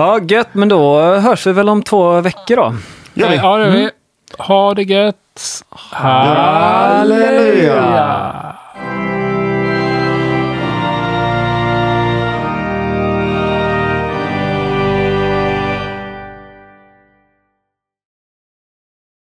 Ja, gött. Men då hörs vi väl om två veckor då. Ja, det gör vi. Ha det gött. Halleluja!